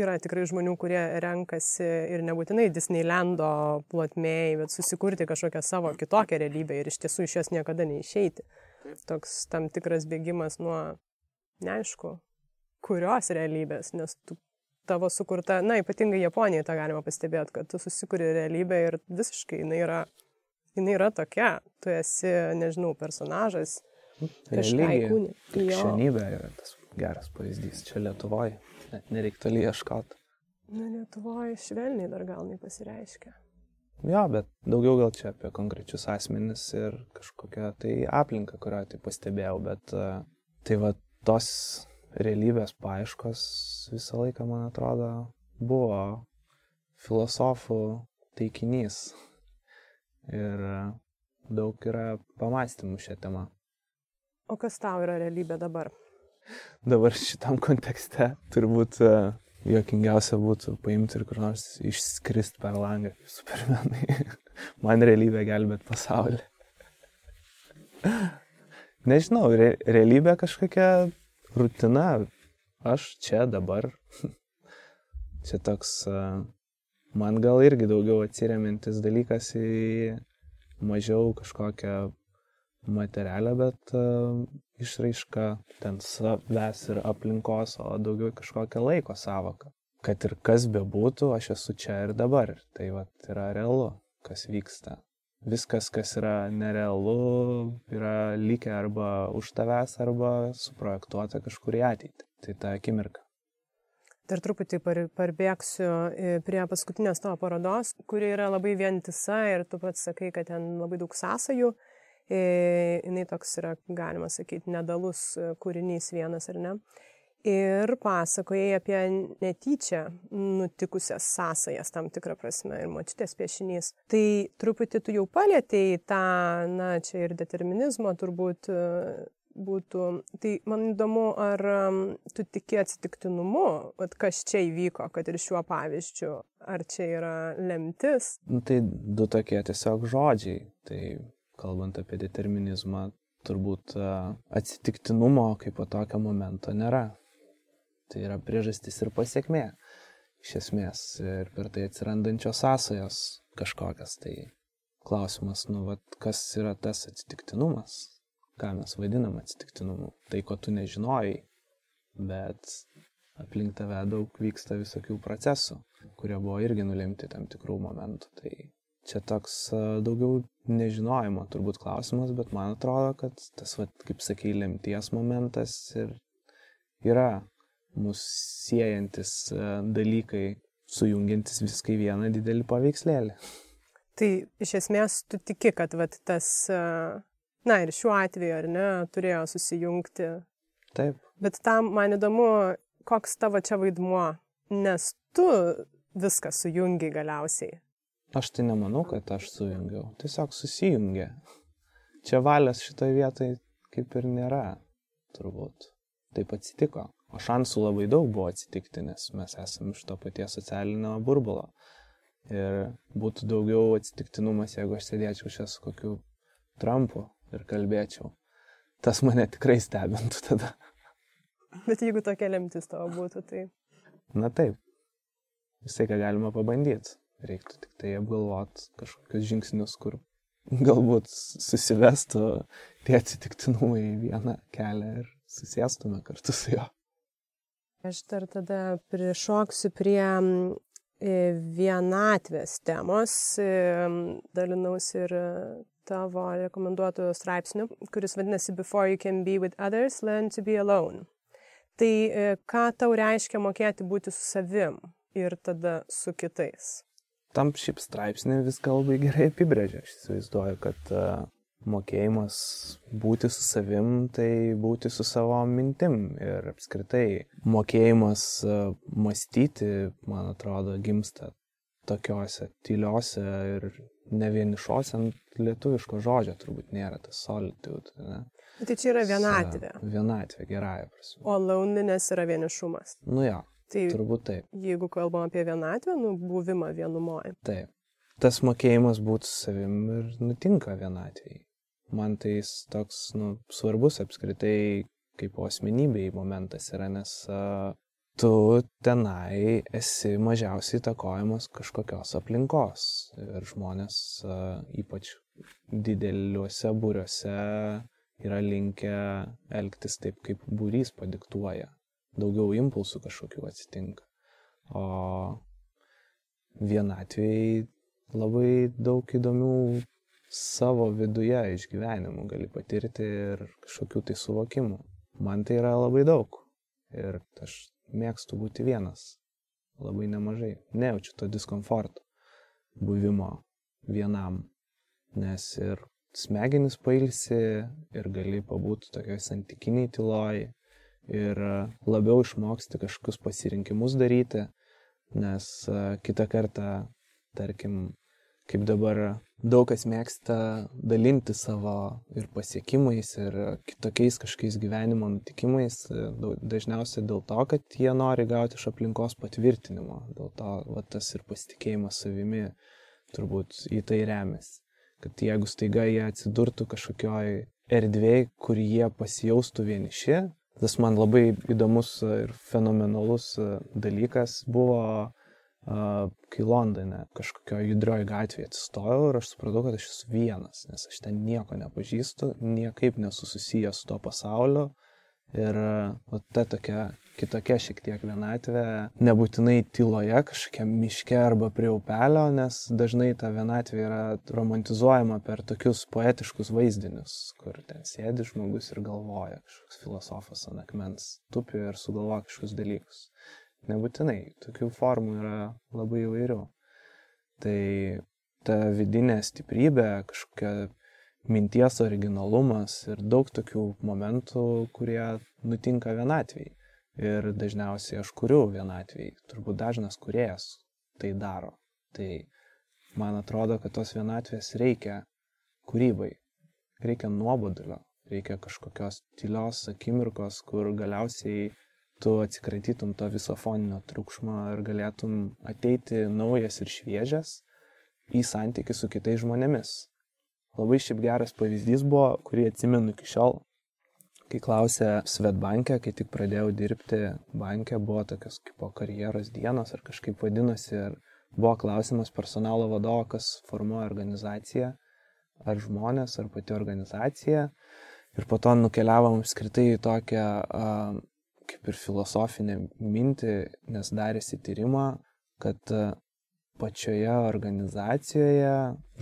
yra tikrai žmonių, kurie renkasi ir nebūtinai Disneylando plotmėjai, bet susikurti kažkokią savo kitokią realybę ir iš tiesų iš jos niekada neišeiti. Toks tam tikras bėgimas nuo neaišku, kurios realybės, nes tu, tavo sukurta, na, ypatingai Japonijoje tą galima pastebėti, kad tu susikuri realybę ir visiškai jinai yra, jinai yra tokia, tu esi, nežinau, personažas. Religija, krikščionybė yra tas geras pavyzdys čia Lietuvoje net nereiktų ieškoti. Na, Lietuvoje švelniai dar gal nepasireiškia. Jo, bet daugiau gal čia apie konkrečius asmenis ir kažkokią tai aplinką, kurią tai pastebėjau, bet e, tai va tos realybės paaiškos visą laiką, man atrodo, buvo filosofų taikinys. Ir e, daug yra pamastymų šią temą. O kas tau yra realybė dabar? dabar šitam kontekste turbūt uh, juokingiausia būtų paimti ir kur nors išskrist per langą supermenai. Man realybė gelbėt pasaulį. Nežinau, re, realybė kažkokia rutina. Aš čia dabar. čia toks, uh, man gal irgi daugiau atsiriamintis dalykas į mažiau kažkokią materialią, bet uh, išraiška ten savęs ir aplinkos, o daugiau kažkokią laiko savoką. Kad ir kas bebūtų, aš esu čia ir dabar. Tai va, yra realu, kas vyksta. Viskas, kas yra nerealu, yra likę arba už tavęs, arba suprojektuota kažkur į ateitį. Tai ta akimirka. Dar truputį parbėgsiu e, prie paskutinės tavo parodos, kuri yra labai vientisa ir tu pats sakai, kad ten labai daug sąsajų. E, jinai toks yra, galima sakyti, nedalus e, kūrinys vienas ar ne. Ir pasakojai apie netyčia nutikusias sąsajas tam tikrą prasme ir močiutės piešinys. Tai truputį tu jau palėtėjai tą, na, čia ir determinizmo turbūt būtų. Tai man įdomu, ar tu tiki atsitiktinumu, at kas čia įvyko, kad ir šiuo pavyzdžiu, ar čia yra lemtis? Nu, tai du tokie tiesiog žodžiai. Tai kalbant apie determinizmą, turbūt atsitiktinumo kaip po tokio momento nėra. Tai yra priežastis ir pasiekmė. Iš esmės, ir per tai atsirandančios sąsajos kažkokias. Tai klausimas, nu, vat, kas yra tas atsitiktinumas, ką mes vadinam atsitiktinumu. Tai, ko tu nežinojai, bet aplink tave daug vyksta visokių procesų, kurie buvo irgi nulemti tam tikrų momentų. Tai čia toks daugiau nežinojimo turbūt klausimas, bet man atrodo, kad tas, vat, kaip sakai, lemties momentas ir yra mūsų siejantis dalykai, sujungiantis viską į vieną didelį paveikslėlį. Tai iš esmės tu tiki, kad vat, tas na ir šiuo atveju, ar ne, turėjo susijungti. Taip. Bet tam man įdomu, koks tavo čia vaidmuo, nes tu viską sujungi galiausiai. Aš tai nemanau, kad aš sujungiau, tiesiog susijungė. Čia valios šitoje vietoje kaip ir nėra, turbūt. Taip atsitiko. O šansų labai daug buvo atsitikti, nes mes esame iš to paties socialinio burbulo. Ir būtų daugiau atsitiktinumas, jeigu aš sėdėčiau čia su kokiu Trumpu ir kalbėčiau. Tas mane tikrai stebintų tada. Bet jeigu tokia lemtis tavo būtų, tai... Na taip. Visai ką galima pabandyti. Reiktų tik tai apgalvot kažkokius žingsnius, kur galbūt susivestų tie atsitiktinumai į vieną kelią ir susėstume kartu su juo. Aš dar tada prišoksiu prie e, vienatvės temos. E, dalinausi ir tavo rekomenduotų straipsnių, kuris vadinasi Before you can be with others, learn to be alone. Tai e, ką tau reiškia mokėti būti su savim ir tada su kitais? Tam šiaip straipsnį viską labai gerai apibrėžia. Aš įsivaizduoju, kad uh, mokėjimas būti su savim, tai būti su savo mintim. Ir apskritai mokėjimas uh, mąstyti, man atrodo, gimsta tokiuose tyliuose ir ne vienišos ant lietuviško žodžio turbūt nėra tas solitude. Ne? Tai čia yra vienatvė. Vienatvė, gerąją prasme. O loneliness yra vienišumas. Nu jo, tai turbūt taip. Jeigu kalbam apie vienatvę, nu, buvimą vienumoje. Taip. Tas mokėjimas būti savim ir nutinka vienatvėjai. Man tai jis toks, nu, svarbus apskritai kaip asmenybei momentas yra, nes uh, tu tenai esi mažiausiai įtakojamas kažkokios aplinkos. Ir žmonės ypač dideliuose būriuose yra linkę elgtis taip, kaip būrys padiktuoja. Daugiau impulsų kažkokių atsitinka. O vienatvėjai labai daug įdomių savo viduje išgyvenimų gali patirti ir kažkokių tai suvokimų. Man tai yra labai daug. Ir aš mėgstu būti vienas. Labai nemažai. Nejaučiu to diskomforto buvimo vienam. Nes ir smegenis pailsi ir gali pabūti tokioj santykiniai tyloj ir labiau išmoksti kažkokius pasirinkimus daryti, nes kitą kartą, tarkim, kaip dabar daug kas mėgsta dalinti savo ir pasiekimais, ir kitokiais kažkokiais gyvenimo nutikimais, dažniausiai dėl to, kad jie nori gauti iš aplinkos patvirtinimo. Dėl to va, tas ir pasitikėjimas savimi turbūt į tai remiasi. Kad jeigu staiga jie atsidurtų kažkokioj erdvėj, kur jie pasijaustų vieniši, tas man labai įdomus ir fenomenalus dalykas buvo kai Londone kažkokio judrioje gatvėje atsistojau ir aš supratau, kad aš esu vienas, nes aš ten nieko nepažįstu, niekaip nesu susijęs su to pasauliu. Ir o, ta tokia kitokia šiek tiek vienatvė, nebūtinai tyloje, kažkokia miške arba prie upelio, nes dažnai ta vienatvė yra romantizuojama per tokius poetiškus vaizdinius, kur ten sėdi žmogus ir galvoja, kažkoks filosofas ant akmens tupi ir sugalvoja kažkokius dalykus. Nebūtinai. Tokių formų yra labai įvairių. Tai ta vidinė stiprybė, kažkokia minties originalumas ir daug tokių momentų, kurie nutinka vienatviai. Ir dažniausiai aš kuriu vienatviai. Turbūt dažnas kuriejas tai daro. Tai man atrodo, kad tos vienatvės reikia kūrybai. Reikia nuobodulio, reikia kažkokios tylios akimirkos, kur galiausiai tu atsikratytum to viso foninio triukšmo ir galėtum ateiti naujas ir šviežias į santykių su kitais žmonėmis. Labai šiaip geras pavyzdys buvo, kurį atsimenu iki šiol, kai klausė Svetbanke, kai tik pradėjau dirbti banke, buvo tokios kaip po karjeros dienos ar kažkaip vadinosi ir buvo klausimas personalo vadovo, kas formuoja organizaciją, ar žmonės, ar pati organizacija. Ir po to nukeliavom apskritai į tokią kaip ir filosofinę mintį, nes darėsi tyrimą, kad pačioje organizacijoje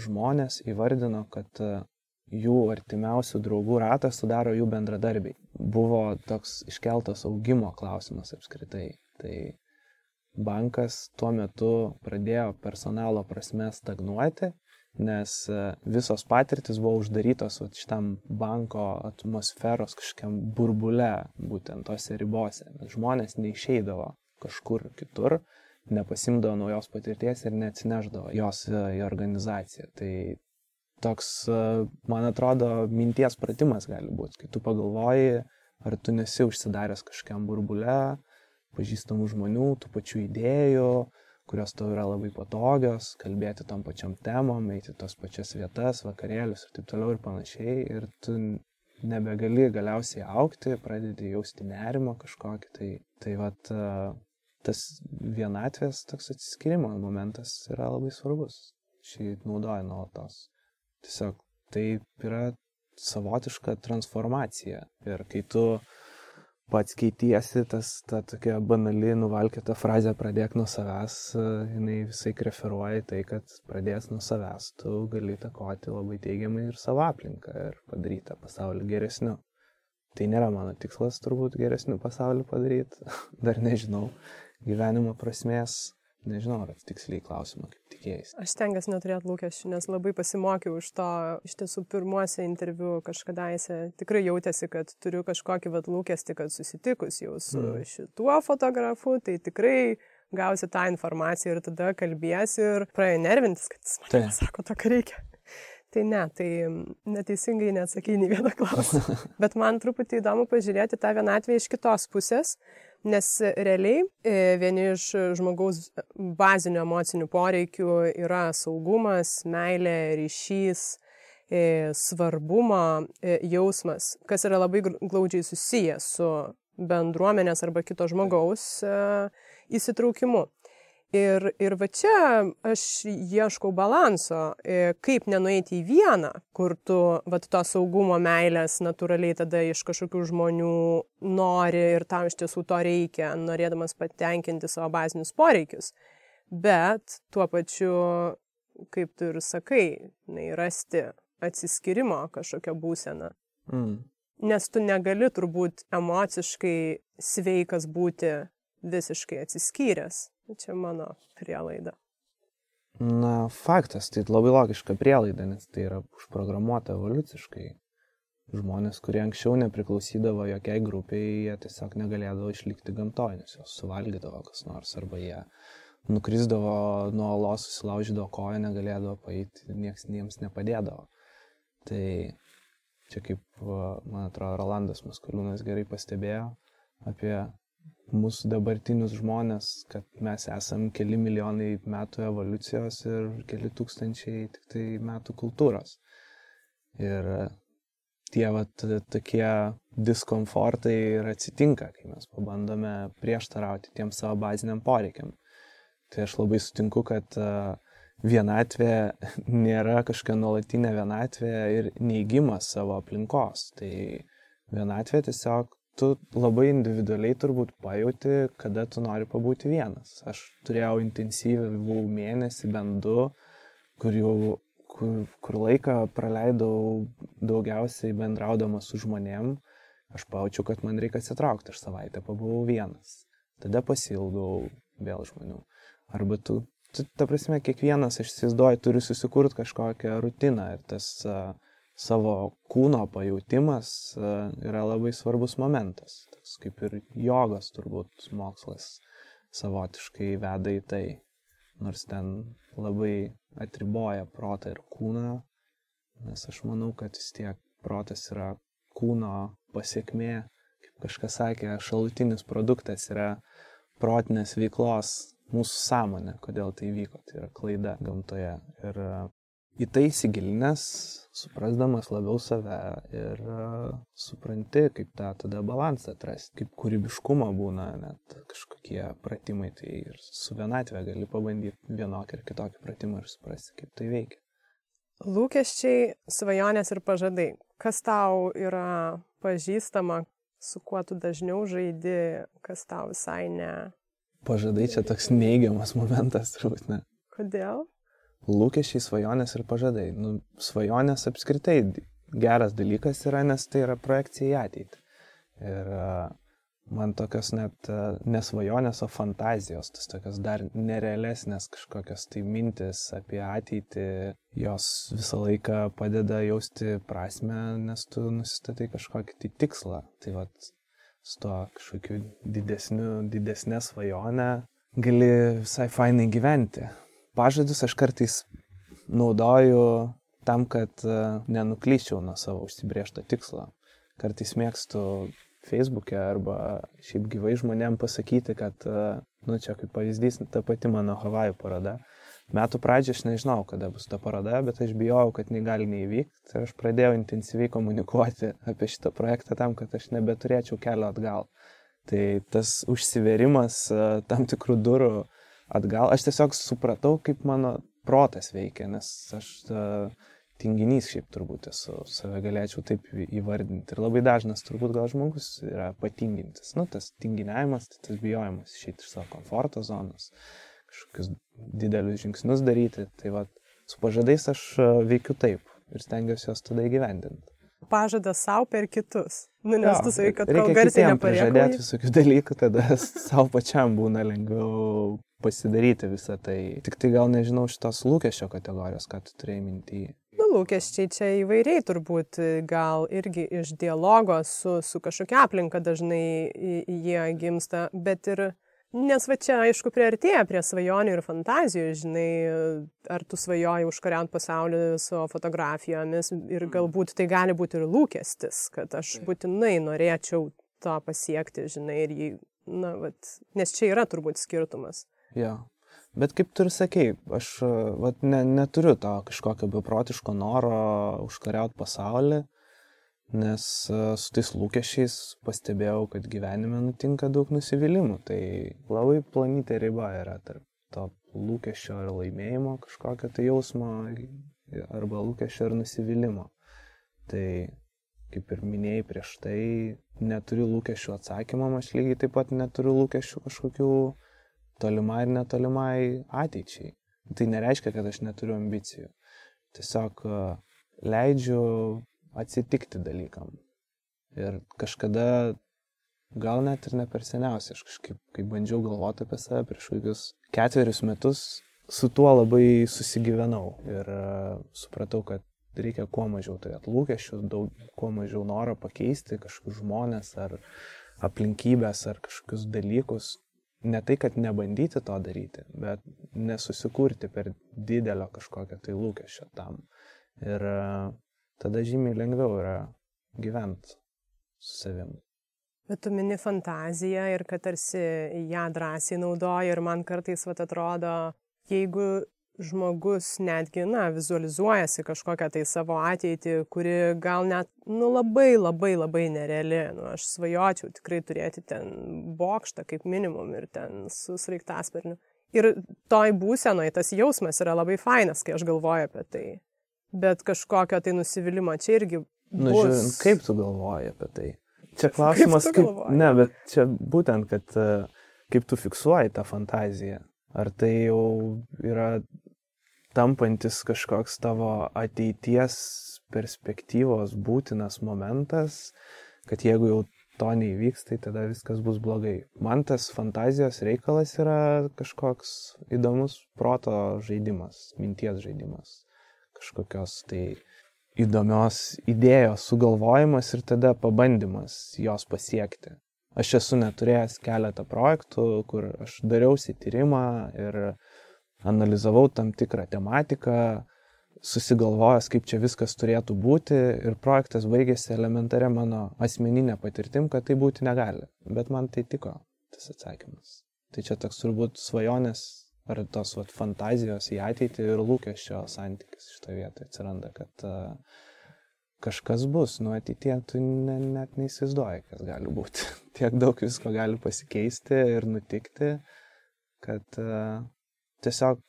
žmonės įvardino, kad jų artimiausių draugų ratą sudaro jų bendradarbiai. Buvo toks iškeltas augimo klausimas apskritai. Tai bankas tuo metu pradėjo personalo prasme stagnuoti nes e, visos patirtis buvo uždarytos vat, šitam banko atmosferos kažkokiam burbule, būtent tose ribose. Žmonės neišeidavo kažkur kitur, nepasimdavo naujos patirties ir neatsineždavo jos e, į organizaciją. Tai toks, e, man atrodo, minties pratimas gali būti, kai tu pagalvoji, ar tu nesi užsidaręs kažkiam burbule, pažįstamų žmonių, tų pačių idėjų, kurios tau yra labai patogios, kalbėti tom pačiam temom, eiti tos pačias vietas, vakarėlius ir taip toliau ir panašiai. Ir tu nebegali galiausiai aukti, pradedi jausti nerimo kažkokį. Tai, tai vat, tas vienatvės toks atsiskirimo momentas yra labai svarbus. Šį naudoju nuolatos. Tiesiog tai yra savotiška transformacija. Ir kai tu pats keitiesi, tas ta tokia banali, nuvalkėta frazė pradėk nuo savęs, jinai visai referuoja tai, kad pradės nuo savęs, tu gali takoti labai teigiamai ir savo aplinką ir padaryti tą pasaulį geresniu. Tai nėra mano tikslas turbūt geresnių pasaulį padaryti, dar nežinau gyvenimo prasmės, Nežinau, ar tiksliai klausimą, kaip tikėjai. Aš stengiuosi neturėti lūkesčių, nes labai pasimokiau iš to, iš tiesų pirmuose interviu kažkadaise tikrai jautėsi, kad turiu kažkokį vat lūkestį, kad susitikus jau su mm. šituo fotografu, tai tikrai gausi tą informaciją ir tada kalbėsi ir praėjo nervintis, kad jis man tai. sako to, reikia. Tai ne, tai neteisingai neatsakai nei vieną klausimą. Bet man truputį įdomu pažiūrėti tą vienatvę iš kitos pusės Nes realiai e, vieni iš žmogaus bazinių emocinių poreikių yra saugumas, meilė, ryšys, e, svarbumo e, jausmas, kas yra labai glaudžiai susijęs su bendruomenės arba kito žmogaus įsitraukimu. Ir, ir va čia aš ieškau balanso, e, kaip nenueiti į vieną, kur tu va to saugumo meilės natūraliai tada iš kažkokių žmonių nori ir tam iš tiesų to reikia, norėdamas patenkinti savo bazinius poreikius. Bet tuo pačiu, kaip tu ir sakai, nei rasti atsiskirimo kažkokią būseną. Mm. Nes tu negali turbūt emociškai sveikas būti visiškai atsiskyręs. Čia mano prielaida. Na, faktas, tai labai logiška prielaida, nes tai yra užprogramuota evoliuciškai. Žmonės, kurie anksčiau nepriklausydavo jokiai grupiai, jie tiesiog negalėdavo išlikti gamtoje, nes jos suvalgydavo kas nors, arba jie nukrisdavo nuo olos, susilaužydavo koją, negalėdavo paeiti, niekas jiems nepadėdavo. Tai čia kaip, man atrodo, Rolandas Maskuliūnas gerai pastebėjo apie mūsų dabartinius žmonės, kad mes esam keli milijonai metų evoliucijos ir keli tūkstančiai tik tai metų kultūros. Ir tie vat, tokie diskomfortai ir atsitinka, kai mes pabandome prieštarauti tiem savo baziniam poreikiam. Tai aš labai sutinku, kad vienatvė nėra kažkokia nuolatinė vienatvė ir neįgymas savo aplinkos. Tai vienatvė tiesiog tu labai individualiai turbūt pajauti, kada tu nori pabūti vienas. Aš turėjau intensyvų mėnesį, bent du, kur jau kur, kur laiką praleidau daugiausiai bendraudamas su žmonėm, aš pajaučiau, kad man reikia atsitraukti, aš savaitę pabuvau vienas. tada pasilgau vėl žmonių. Arba tu, tu ta prasme, kiekvienas, aš įsivaizduoju, turi susikurti kažkokią rutiną ir tas uh, savo kūno pajūtimas uh, yra labai svarbus momentas. Tas kaip ir jogos turbūt mokslas savotiškai veda į tai, nors ten labai atriboja protą ir kūną, nes aš manau, kad vis tiek protas yra kūno pasiekmė, kaip kažkas sakė, šalutinis produktas yra protinės veiklos mūsų sąmonė, kodėl tai vyko, tai yra klaida gamtoje. Ir į tai įsigilinęs, suprasdamas labiau save ir uh, supranti, kaip tą tada balansą atrasti, kaip kūrybiškumo būna net kažkokie pratimai, tai ir su vienatvė gali pabandyti vienokį ir kitokį pratimą ir suprasti, kaip tai veikia. Lūkesčiai, svajonės ir pažadai. Kas tau yra pažįstama, su kuo tu dažniau žaidi, kas tau visai ne. Pažadai čia toks neigiamas momentas, turbūt ne. Kodėl? Lūkesčiai, svajonės ir pažadai. Nu, svajonės apskritai geras dalykas yra, nes tai yra projekcija į ateitį. Ir man tokios net nesvajonės, o fantazijos, tas tokios dar nerealesnės kažkokios tai mintis apie ateitį, jos visą laiką padeda jausti prasme, nes tu nusistatai kažkokį tai tikslą. Tai vad, su to kažkokiu didesniu, didesnė svajonė gali visai fainai gyventi pažadus aš kartais naudoju tam, kad e, nenuklyščiau nuo savo užsibriešto tikslo. Kartais mėgstu Facebook'e arba šiaip gyvai žmonėm pasakyti, kad, e, nu čia kaip pavyzdys, ta pati mano Havajų paroda. Metų pradžioje aš nežinau, kada bus ta paroda, bet aš bijojau, kad negali neįvykti ir aš pradėjau intensyviai komunikuoti apie šitą projektą tam, kad aš nebeturėčiau kelio atgal. Tai tas užsiverimas e, tam tikrų durų atgal. Aš tiesiog supratau, kaip mano protas veikia, nes aš uh, tinginys šiaip turbūt esu, save galėčiau taip įvardinti. Ir labai dažnas turbūt gal žmogus yra patingintis. Nu, tas tinginiavimas, tai tas bijojimas išeiti iš savo komforto zonos, kažkokius didelius žingsnius daryti. Tai va, su pažadais aš veikiu taip ir stengiuosi juos tada įgyvendinti. Pažadas savo per kitus. Nu, nes jo, tu sakai, kad kol garsiai nepažadėti visokių dalykų, tada savo pačiam būna lengviau pasidaryti visą tai. Tik tai gal nežinau šitos lūkesčio kategorijos, ką tu turėjai mintį. Nu, lūkesčiai čia įvairiai turbūt gal irgi iš dialogo su, su kažkokia aplinka dažnai jie gimsta, bet ir Nes va čia, aišku, priartėja prie svajonių ir fantazijų, žinai, ar tu svajoji užkariant pasaulį savo fotografijomis ir mm. galbūt tai gali būti ir lūkestis, kad aš būtinai norėčiau to pasiekti, žinai, ir jį, na, vat, nes čia yra turbūt skirtumas. Jo. Bet kaip tu ir sakei, aš vat, ne, neturiu to kažkokio beprotiško noro užkariauti pasaulį, nes su tais lūkesčiais pastebėjau, kad gyvenime nutinka daug nusivylimų. Tai labai planytė riba yra tarp to lūkesčio ir laimėjimo kažkokio tai jausmo arba lūkesčio ir nusivylimų. Tai kaip ir minėjai prieš tai, neturiu lūkesčių atsakymam, aš lygiai taip pat neturiu lūkesčių kažkokių tolimai ir netolimai ateičiai. Tai nereiškia, kad aš neturiu ambicijų. Tiesiog e, leidžiu atsitikti dalykam. Ir kažkada, gal net ir ne per seniausiai, aš kažkaip, kai bandžiau galvoti apie save prieš kokius ketverius metus, su tuo labai susigyvenau ir uh, supratau, kad reikia kuo mažiau turėti lūkesčių, daug, kuo mažiau noro pakeisti kažkokius žmonės ar aplinkybės ar kažkokius dalykus, ne tai, kad nebandyti to daryti, bet nesusikurti per didelio kažkokio tai lūkesčio tam. Ir e, tada žymiai lengviau yra gyventi su savim. Bet tu mini fantaziją ir kad tarsi ją drąsiai naudoji ir man kartais vat atrodo, jeigu žmogus netgi, na, vizualizuojasi kažkokią tai savo ateitį, kuri gal net, nu, labai labai labai nereali. Nu, aš svajočiau tikrai turėti ten bokštą kaip minimum ir ten su sraigtasparniu. Ir toj būsenoj tas jausmas yra labai fainas, kai aš galvoju apie tai. Bet kažkokio tai nusivylimą čia irgi. Nu, bus... žiūrint, kaip tu galvoji apie tai? Čia klausimas, kaip, kaip ne, bet čia būtent, kad kaip tu fiksuoji tą fantaziją. Ar tai jau yra tampantis kažkoks tavo ateities perspektyvos būtinas momentas, kad jeigu jau to neįvyks, tai tada viskas bus blogai. Man tas fantazijos reikalas yra kažkoks įdomus proto žaidimas, minties žaidimas, kažkokios tai įdomios idėjos sugalvojimas ir tada pabandymas jos pasiekti. Aš esu neturėjęs keletą projektų, kur aš dariausi tyrimą ir analizavau tam tikrą tematiką, susigalvojęs, kaip čia viskas turėtų būti ir projektas baigėsi elementarė mano asmeninė patirtim, kad tai būti negali. Bet man tai tiko, tas atsakymas. Tai čia toks turbūt svajonės ar tos vat, fantazijos į ateitį ir lūkesčio santykis šitoje vietoje atsiranda, kad uh, kažkas bus, nu ateitie tu ne, net neįsivaizduoji, kas gali būti. Tiek daug visko gali pasikeisti ir nutikti, kad uh, tiesiog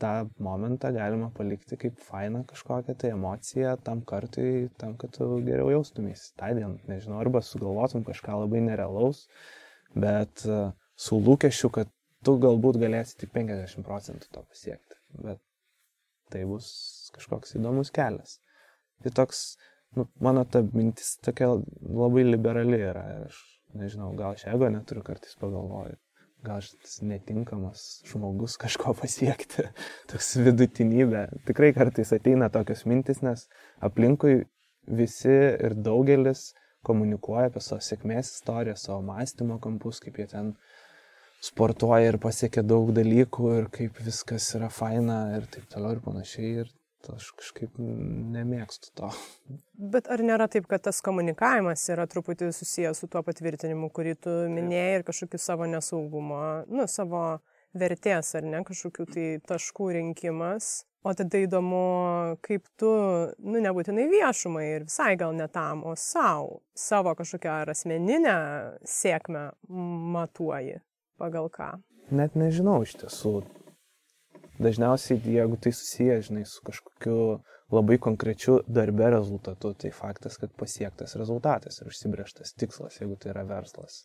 tą momentą galima palikti kaip fainą kažkokią tai emociją tam kartui, tam, kad tu geriau jaustumės tą dieną, nežinau, arba sugalvotum kažką labai nerealaus, bet uh, su lūkesčiu, kad tu galbūt galėsi tik 50 procentų to pasiekti, bet tai bus kažkoks įdomus kelias. Tai toks, nu, mano ta mintis tokia labai liberali yra. Aš nežinau, gal aš ego neturiu kartais pagalvoju. Gal aš netinkamas žmogus kažko pasiekti. Toks vidutinybė. Tikrai kartais ateina tokios mintis, nes aplinkui visi ir daugelis komunikuoja apie savo sėkmės istoriją, savo mąstymo kampus, kaip jie ten sportuoja ir pasiekia daug dalykų ir kaip viskas yra faina ir taip toliau ir panašiai. Ir aš kažkaip nemėgstu to. Bet ar nėra taip, kad tas komunikavimas yra truputį susijęs su tuo patvirtinimu, kurį tu minėjai ir kažkokiu savo nesaugumo, nu, savo vertės ar ne, kažkokių tai taškų rinkimas. O tada įdomu, kaip tu, nu, nebūtinai viešumai ir visai gal ne tam, o savo, savo kažkokią ar asmeninę sėkmę matuoji pagal ką. Net nežinau iš tiesų dažniausiai, jeigu tai susiję, žinai, su kažkokiu labai konkrečiu darbe rezultatu, tai faktas, kad pasiektas rezultatas ir užsibrieštas tikslas, jeigu tai yra verslas,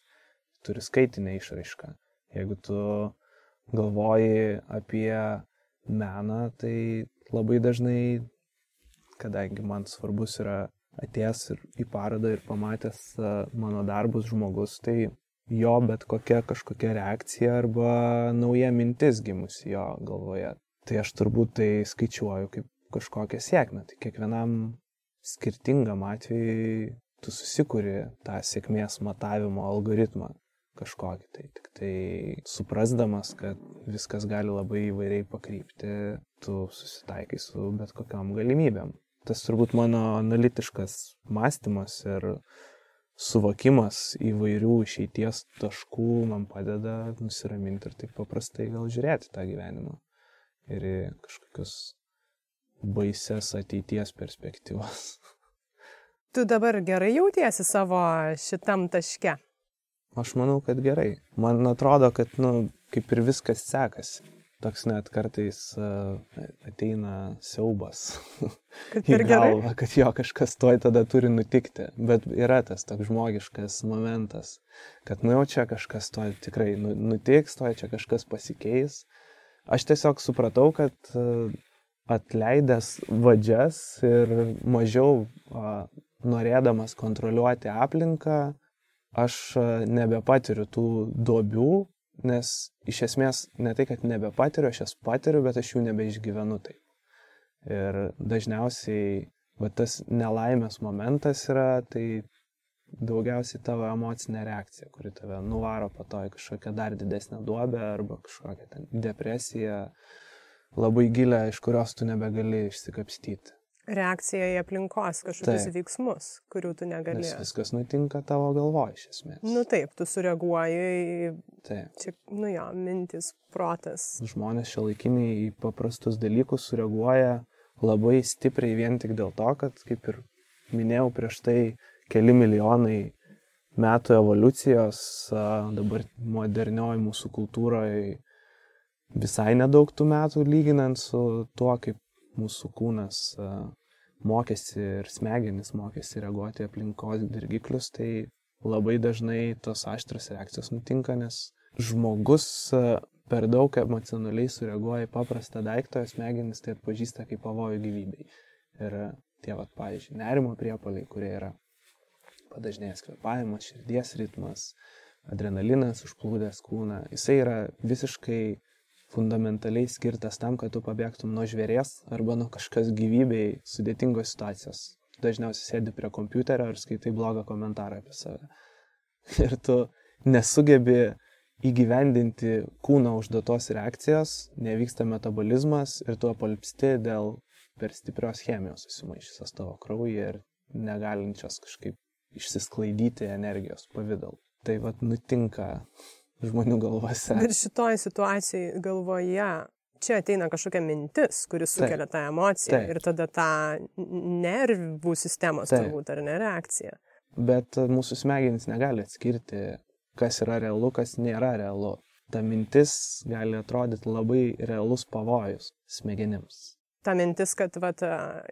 turi skaitinę išraišką. Jeigu tu galvoji apie meną, tai labai dažnai, kadangi man svarbus yra atėjęs ir į parodą ir pamatęs mano darbus žmogus, tai jo bet kokia kažkokia reakcija arba nauja mintis gimusi jo galvoje. Tai aš turbūt tai skaičiuoju kaip kažkokią sėkmę. Tai kiekvienam skirtingam atvejui tu susikuri tą sėkmės matavimo algoritmą kažkokį. Tai tik tai suprasdamas, kad viskas gali labai įvairiai pakrypti, tu susitaikai su bet kokiam galimybėm. Tas turbūt mano analitiškas mąstymas ir suvokimas įvairių išeities taškų man padeda nusiraminti ir taip paprastai gal žiūrėti tą gyvenimą ir į kažkokius baises ateities perspektyvas. Tu dabar gerai jautiesi savo šitam taške? Aš manau, kad gerai. Man atrodo, kad, nu, kaip ir viskas sekasi toks net kartais ateina siaubas į galvą, kad jo kažkas toj tada turi nutikti. Bet yra tas toks žmogiškas momentas, kad nu jau čia kažkas toj tikrai nu, nutiks, toj čia kažkas pasikeis. Aš tiesiog supratau, kad atleidęs vadžias ir mažiau uh, norėdamas kontroliuoti aplinką, aš nebepatiriu tų duobių, nes iš esmės ne tai, kad nebepatiriu, aš jas patiriu, bet aš jų nebeišgyvenu taip. Ir dažniausiai va, tas nelaimės momentas yra, tai daugiausiai tavo emocinė reakcija, kuri tave nuvaro po to į kažkokią dar didesnę duobę arba kažkokią depresiją labai gilę, iš kurios tu nebegali išsikapstyti reakcija į aplinkos kažkokius taip. veiksmus, kurių tu negali. Nes viskas nutinka tavo galvoje iš esmės. Nu taip, tu sureaguoji į... Taip. Čia, nu jo, mintis, protas. Žmonės šio laikiniai į paprastus dalykus sureaguoja labai stipriai vien tik dėl to, kad, kaip ir minėjau prieš tai, keli milijonai metų evoliucijos, dabar modernioji mūsų kultūroje visai nedaug tų metų lyginant su tuo, kaip mūsų kūnas mokėsi ir smegenys mokėsi reaguoti aplinkos dirgiklius, tai labai dažnai tos aštras reakcijos nutinka, nes žmogus per daug emocionaliai sureaguoja į paprastą daiktą, o smegenys tai atpažįsta kaip pavojų gyvybei. Ir tie, vat, pavyzdžiui, nerimo priepoliai, kurie yra padažnėjęs kvėpavimas, širdies ritmas, adrenalinas užplūdęs kūną. Jisai yra visiškai fundamentaliai skirtas tam, kad tu pabėgtum nuo žvėries arba nuo kažkas gyvybei sudėtingos situacijos. Tu dažniausiai sėdi prie kompiuterio ir skaitai blogą komentarą apie save. Ir tu nesugebi įgyvendinti kūno užduotos reakcijos, nevyksta metabolizmas ir tu apalpsti dėl per stiprios chemijos susimaišysios tavo kraujyje ir negalinčios kažkaip išsisklaidyti energijos pavydalu. Tai vad nutinka žmonių galvose. Ir šitoj situacijai galvoje čia ateina kažkokia mintis, kuris sukelia Taip. tą emociją Taip. ir tada tą nervų sistemos Taip. turbūt ar ne reakcija. Bet mūsų smegenys negali atskirti, kas yra realu, kas nėra realu. Ta mintis gali atrodyti labai realus pavojus smegenims. Ta mintis, kad vat,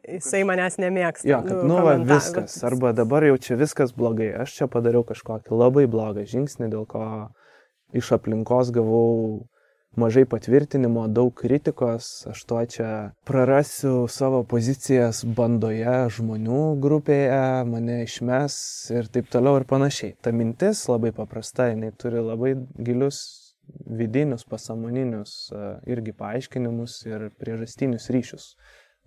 jisai manęs nemėgsta. Jo, kad, nu, nu va, viskas. Arba dabar jau čia viskas blogai. Aš čia padariau kažkokį labai blogą žingsnį, dėl ko iš aplinkos gavau mažai patvirtinimo, daug kritikos, aš to čia prarasiu savo pozicijas bandoje žmonių grupėje, mane išmes ir taip toliau ir panašiai. Ta mintis labai paprasta, jinai turi labai gilius vidinius, pasamoninius irgi paaiškinimus ir priežastinius ryšius.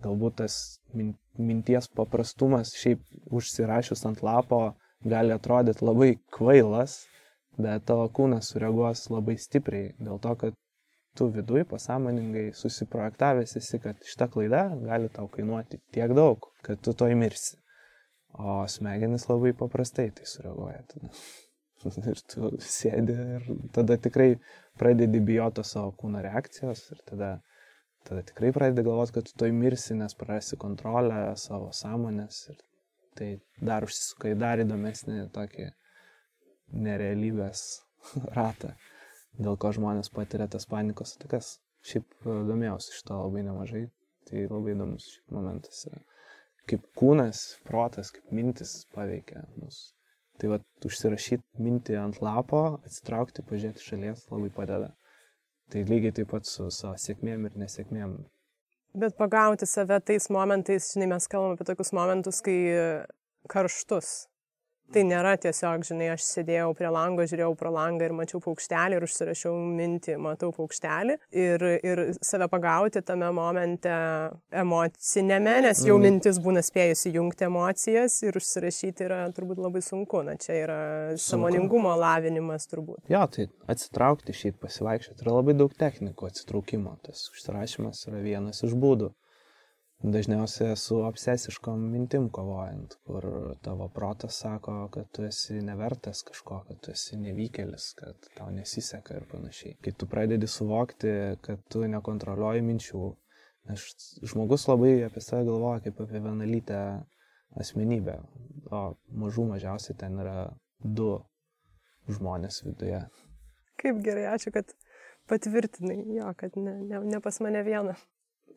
Galbūt tas minties paprastumas šiaip užsirašius ant lapo gali atrodyti labai kvailas, bet tavo kūnas sureaguos labai stipriai dėl to, kad tu viduj pasąmoningai susiprojektavęs esi, kad šita klaida gali tau kainuoti tiek daug, kad tu to įmirsi. O smegenis labai paprastai tai sureaguoja. Tada. ir tu sėdi ir tada tikrai pradedi bijoti savo kūno reakcijos ir tada, tada tikrai pradedi galvoti, kad tu to įmirsi, nes prarasi kontrolę savo sąmonės ir tai dar užsisuka į dar įdomesnį tokį nerealybės ratą, dėl ko žmonės patiria tas panikos atakas. Šiaip e, domėjausi šito labai nemažai, tai labai įdomus momentas yra. Kaip kūnas, protas, kaip mintis paveikia mus. Tai va, užsirašyti mintį ant lapo, atsitraukti, pažiūrėti šalies labai padeda. Tai lygiai taip pat su savo sėkmėm ir nesėkmėm. Bet pagauti save tais momentais, žinai, mes kalbame apie tokius momentus, kai karštus, Tai nėra tiesiog, žinai, aš sėdėjau prie lango, žiūrėjau pro langą ir mačiau paukštelį ir užsirašiau mintį, matau paukštelį ir, ir save pagauti tame momente emocinėme, nes jau mm. mintis būna spėjusi jungti emocijas ir užsirašyti yra turbūt labai sunku, na čia yra samoningumo lavinimas turbūt. Jo, tai atsitraukti šį pasivaikščioti yra labai daug technikų atsitraukimo, tas užsirašymas yra vienas iš būdų dažniausiai su obsesiškom mintim kovojant, kur tavo protas sako, kad tu esi nevertas kažko, kad tu esi nevykėlis, kad tau nesiseka ir panašiai. Kai tu pradedi suvokti, kad tu nekontroliuoji minčių, nes žmogus labai apie save galvoja kaip apie vienalytę asmenybę, o mažų mažiausiai ten yra du žmonės viduje. Kaip gerai, ačiū, kad patvirtinai jo, kad ne, ne, ne pas mane viena.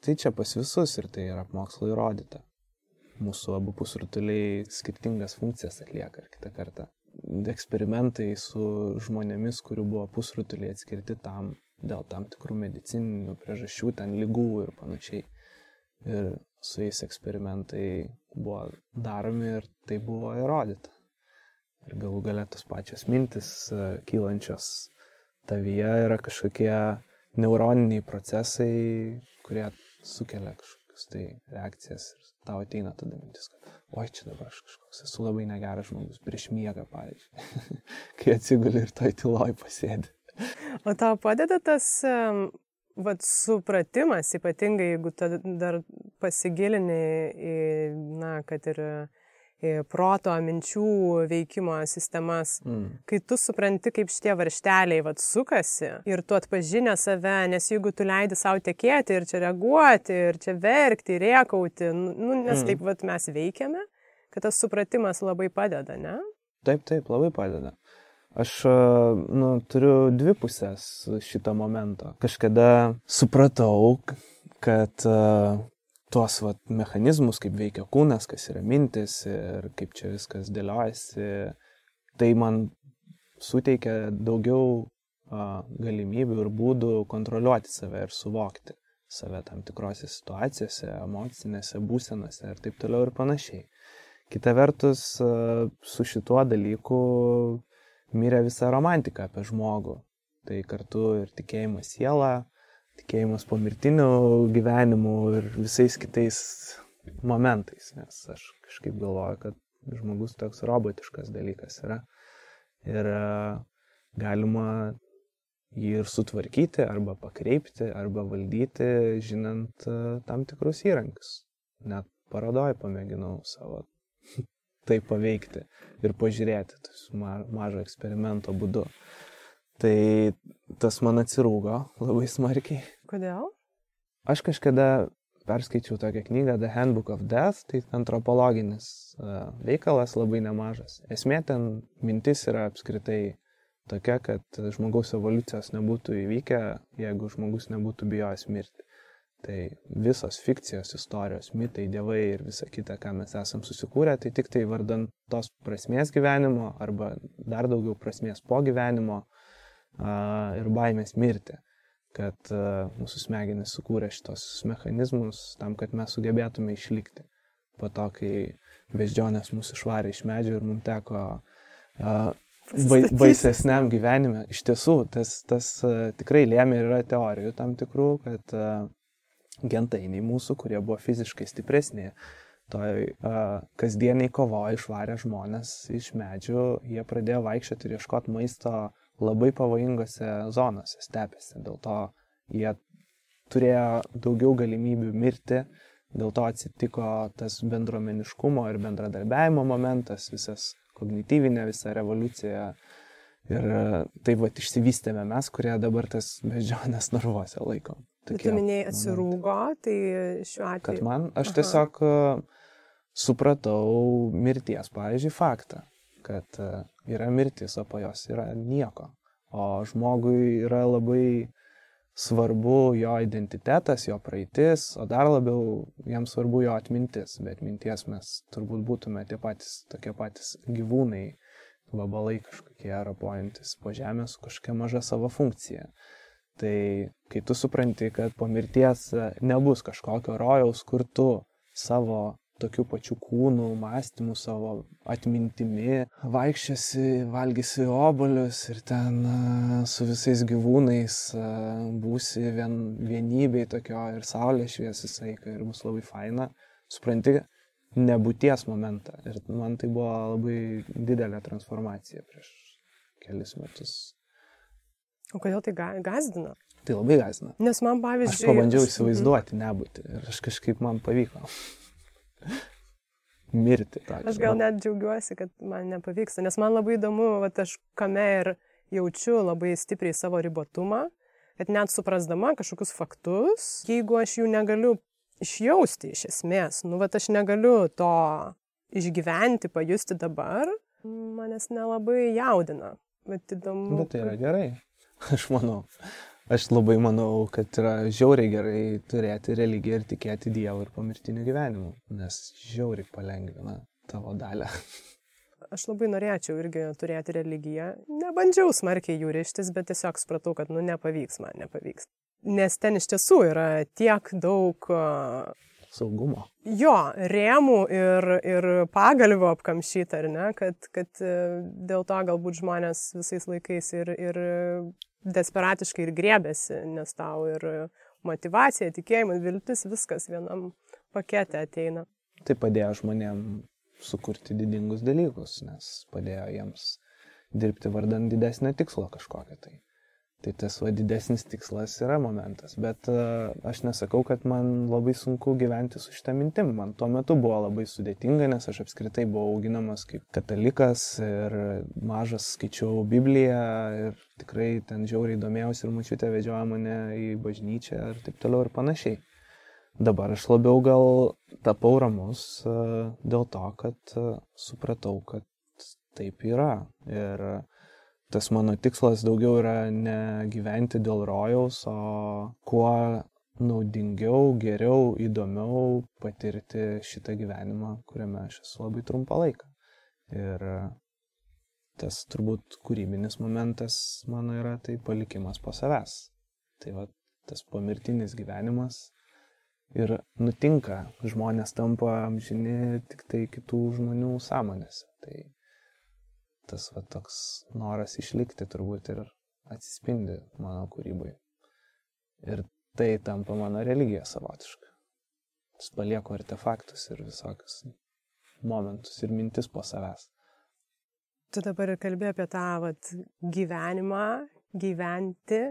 Tai čia pas visus ir tai yra mokslo įrodyta. Mūsų abu pusrutuliai skirtingas funkcijas atlieka ir kitą kartą. Eksperimentai su žmonėmis, kurių buvo pusrutuliai atskirti tam dėl tam tikrų medicininių priežasčių, ten lygų ir panašiai. Ir su jais eksperimentai buvo daromi ir tai buvo įrodyta. Ir galų galę tos pačios mintis e, kylančios tavyje yra kažkokie neuroniniai procesai, kurie sukelia kažkokius tai reakcijas ir tau ateina tada mintis, kad oi čia dabar aš kažkoks esu labai negeras žmogus prieš miegą, pavyzdžiui, kai atsiguli ir toj tyloj pasėdi. O tau padeda tas vat, supratimas, ypatingai jeigu dar pasigilini į, na, kad ir proto, minčių veikimo sistemas, mm. kai tu supranti, kaip šitie varšteliai vat, sukasi ir tu atpažinę save, nes jeigu tu leidi savo tekėti ir čia reaguoti, ir čia verkti, ir riekauti, nu, nes mm. taip vat, mes veikiame, kad tas supratimas labai padeda, ne? Taip, taip, labai padeda. Aš nu, turiu dvi pusės šito momento. Kažkada supratau, kad uh, tuos vat, mechanizmus, kaip veikia kūnas, kas yra mintis ir kaip čia viskas dėliojasi, tai man suteikia daugiau a, galimybių ir būdų kontroliuoti save ir suvokti save tam tikrose situacijose, emocinėse būsenose ir taip toliau ir panašiai. Kita vertus, su šituo dalyku mirė visa romantika apie žmogų. Tai kartu ir tikėjimas siela, tikėjimas pomirtiniu gyvenimu ir visais kitais momentais, nes aš kažkaip galvoju, kad žmogus toks robotiškas dalykas yra. Ir galima jį ir sutvarkyti, arba pakreipti, arba valdyti, žinant tam tikrus įrankius. Net parodoje pamėginau savo tai paveikti ir pažiūrėti tas mažo eksperimento būdu. Tai tas man atsirūgo labai smarkiai. Kodėl? Aš kažkada perskaičiau tokią knygą The Handbook of Death, tai antropologinis veikalas labai nemažas. Esmė ten mintis yra apskritai tokia, kad žmogaus evoliucijos nebūtų įvykę, jeigu žmogus nebūtų bijojęs mirti. Tai visos fikcijos, istorijos, mitai, dievai ir visa kita, ką mes esam susikūrę, tai tik tai vardant tos prasmės gyvenimo arba dar daugiau prasmės po gyvenimo a, ir baimės mirti. Kad mūsų smegenys sukūrė šitos mechanizmus tam, kad mes sugebėtume išlikti. Po to, kai beždžionės mūsų išvarė iš medžio ir mums teko baisesniam gyvenime. Iš tiesų, tas, tas tikrai lėmė ir yra teorijų tam tikrų, kad gentainiai mūsų, kurie buvo fiziškai stipresni, toj uh, kasdieniai kovoje išvarė žmonės iš medžių, jie pradėjo vaikščioti ir ieškoti maisto labai pavojingose zonose, stepėse. Dėl to jie turėjo daugiau galimybių mirti, dėl to atsitiko tas bendruomeniškumo ir bendradarbiavimo momentas, visas kognityvinę visą revoliuciją. Ir taip pat išsivystėme mes, kurie dabar tas beždžionės narvuose laikom. Tu minėjai atsirūgo, tai šiuo atveju. Kad man, aš Aha. tiesiog supratau mirties, pavyzdžiui, faktą, kad e, yra mirtis, o po jos yra nieko. O žmogui yra labai svarbu jo identitetas, jo praeitis, o dar labiau jam svarbu jo atmintis, bet minties mes turbūt būtume tie patys, tokie patys gyvūnai, vabalai kažkokie rapojantis po žemę su kažkokia maža savo funkcija. Tai kai tu supranti, kad po mirties nebus kažkokio rojaus, kur tu savo tokių pačių kūnų, mąstymų savo atmintimi, vaikščiasi, valgysi obolius ir ten su visais gyvūnais būsi vien, vienybei tokio ir saulė švies visą laiką ir bus labai faina. Supranti nebūties momentą. Ir man tai buvo labai didelė transformacija prieš kelis metus. O kodėl tai gazdina? Tai labai gazdina. Nes man pavyzdžiui. Aš pabandžiau įsivaizduoti nebūti ir aš kažkaip man pavyko mirti. Pradžią. Aš gal net džiaugiuosi, kad man nepavyksta, nes man labai įdomu, va, aš kame ir jaučiu labai stipriai savo ribotumą, kad net suprasdama kažkokius faktus, jeigu aš jų negaliu išjausti iš esmės, nu, va, aš negaliu to išgyventi, pajusti dabar, manęs nelabai jaudina. Bet įdomu. Bet tai yra gerai. Aš manau, Aš labai manau, kad yra žiauriai gerai turėti religiją ir tikėti Dievu ir pomirtiniu gyvenimu, nes žiauriai palengvina tavo dalę. Aš labai norėčiau irgi turėti religiją. Nebandžiau smarkiai jų ryštis, bet tiesiog supratau, kad nu nepavyks man, nepavyks. Nes ten iš tiesų yra tiek daug saugumo. Jo, rėmų ir, ir pagalvių apkamšyta, ar ne, kad, kad e, dėl to galbūt žmonės visais laikais ir, ir desperatiškai ir grėbėsi, nes tau ir motivacija, tikėjimas, viltis, viskas vienam pakete ateina. Tai padėjo žmonėm sukurti didingus dalykus, nes padėjo jiems dirbti vardant didesnio tikslo kažkokią tai. Tai tas va didesnis tikslas yra momentas, bet uh, aš nesakau, kad man labai sunku gyventi su šitą mintim. Man tuo metu buvo labai sudėtinga, nes aš apskritai buvau auginamas kaip katalikas ir mažas skaičiau Bibliją ir tikrai ten žiauriai domėjausi ir mačiutė vedžioja mane į bažnyčią ir taip toliau ir panašiai. Dabar aš labiau gal tapau ramus uh, dėl to, kad uh, supratau, kad taip yra. Ir tas mano tikslas daugiau yra ne gyventi dėl rojaus, o kuo naudingiau, geriau, įdomiau patirti šitą gyvenimą, kuriame aš esu labai trumpą laiką. Ir tas turbūt kūrybinis momentas mano yra tai palikimas po savęs. Tai va tas pomirtinis gyvenimas ir nutinka, žmonės tampa amžini tik tai kitų žmonių sąmonėse. Tai tas va toks noras išlikti turbūt ir atsispindi mano kūrybai. Ir tai tampa mano religija savotiška. Aš palieku artefaktus ir visokius momentus ir mintis po savęs. Tu dabar ir kalbė apie tą vat, gyvenimą, gyventi.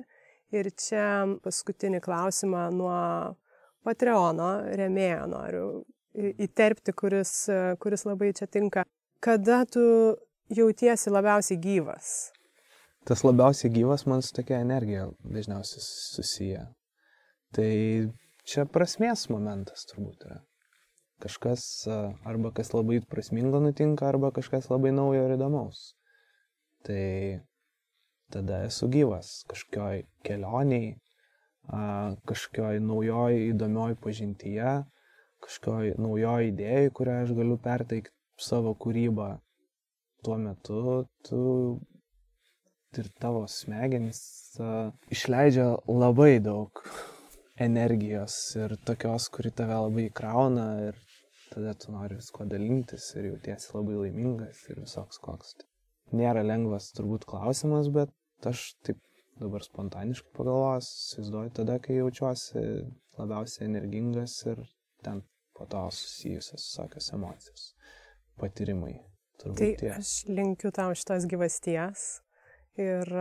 Ir čia paskutinį klausimą nuo Patreono remėjo noriu įterpti, kuris, kuris labai čia tinka. Kada tu jautiesi labiausiai gyvas? Tas labiausiai gyvas man su tokia energija dažniausiai susiję. Tai čia prasmės momentas turbūt yra. Kažkas arba kas labai prasmingo nutinka, arba kažkas labai naujo ir įdomaus. Tai tada esu gyvas kažkokioj kelioniai, kažkokioj naujoj įdomioj pažintyje, kažkokioj naujoj idėjai, kurią aš galiu perteikti savo kūrybą. Tuo metu tu ir tavo smegenys išleidžia labai daug energijos ir tokios, kuri tave labai įkrauna ir tada tu nori visko dalintis ir jautiesi labai laimingas ir visoks koks. Nėra lengvas turbūt klausimas, bet aš taip dabar spontaniškai pagalvojęs, įsivaizduoju tada, kai jaučiuosi labiausiai energingas ir ten po to susijusios visokios emocijos, patyrimai. Turbūt tai tie. aš linkiu tau šitos gyvasties ir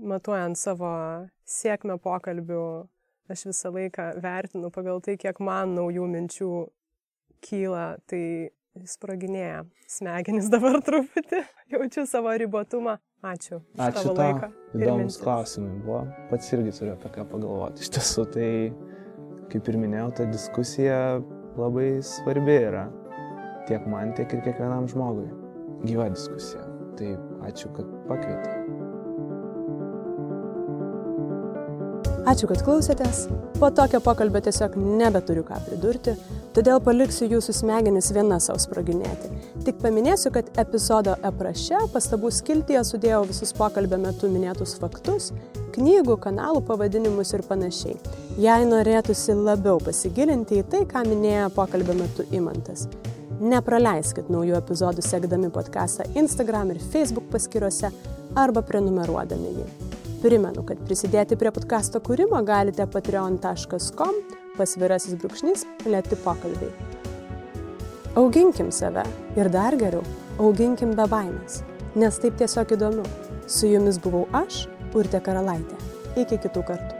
matuojant savo sėkmę pokalbių, aš visą laiką vertinu pagal tai, kiek man naujų minčių kyla, tai sproginėja smegenys dabar truputį, jaučiu savo ribotumą. Ačiū. Ačiū tau. Įdomus klausimai buvo. Pats irgi turiu apie ką pagalvoti. Iš tiesų, tai, kaip ir minėjau, ta diskusija labai svarbi yra. Tiek man, tiek ir kiekvienam žmogui. Gyva diskusija. Tai ačiū, kad pakvietei. Ačiū, kad klausėtės. Po tokio pokalbio tiesiog nebeturiu ką pridurti, todėl paliksiu jūsų smegenis viena savo sproginėti. Tik paminėsiu, kad epizodo apraše pastabų skiltyje sudėjau visus pokalbio metu minėtus faktus, knygų, kanalų pavadinimus ir panašiai. Jei norėtųsi labiau pasigilinti į tai, ką minėjo pokalbio metu Imantas. Nepraleiskit naujų epizodų sekdami podcastą Instagram ir Facebook paskiruose arba prenumeruodami jį. Primenu, kad prisidėti prie podkasto kūrimo galite patreon.com pasvirasis brūkšnys lėti pokalbiai. Auginkim save ir dar geriau, auginkim be baimės, nes taip tiesiog įdomu. Su jumis buvau aš, Urte Karalaitė. Iki kitų kartų.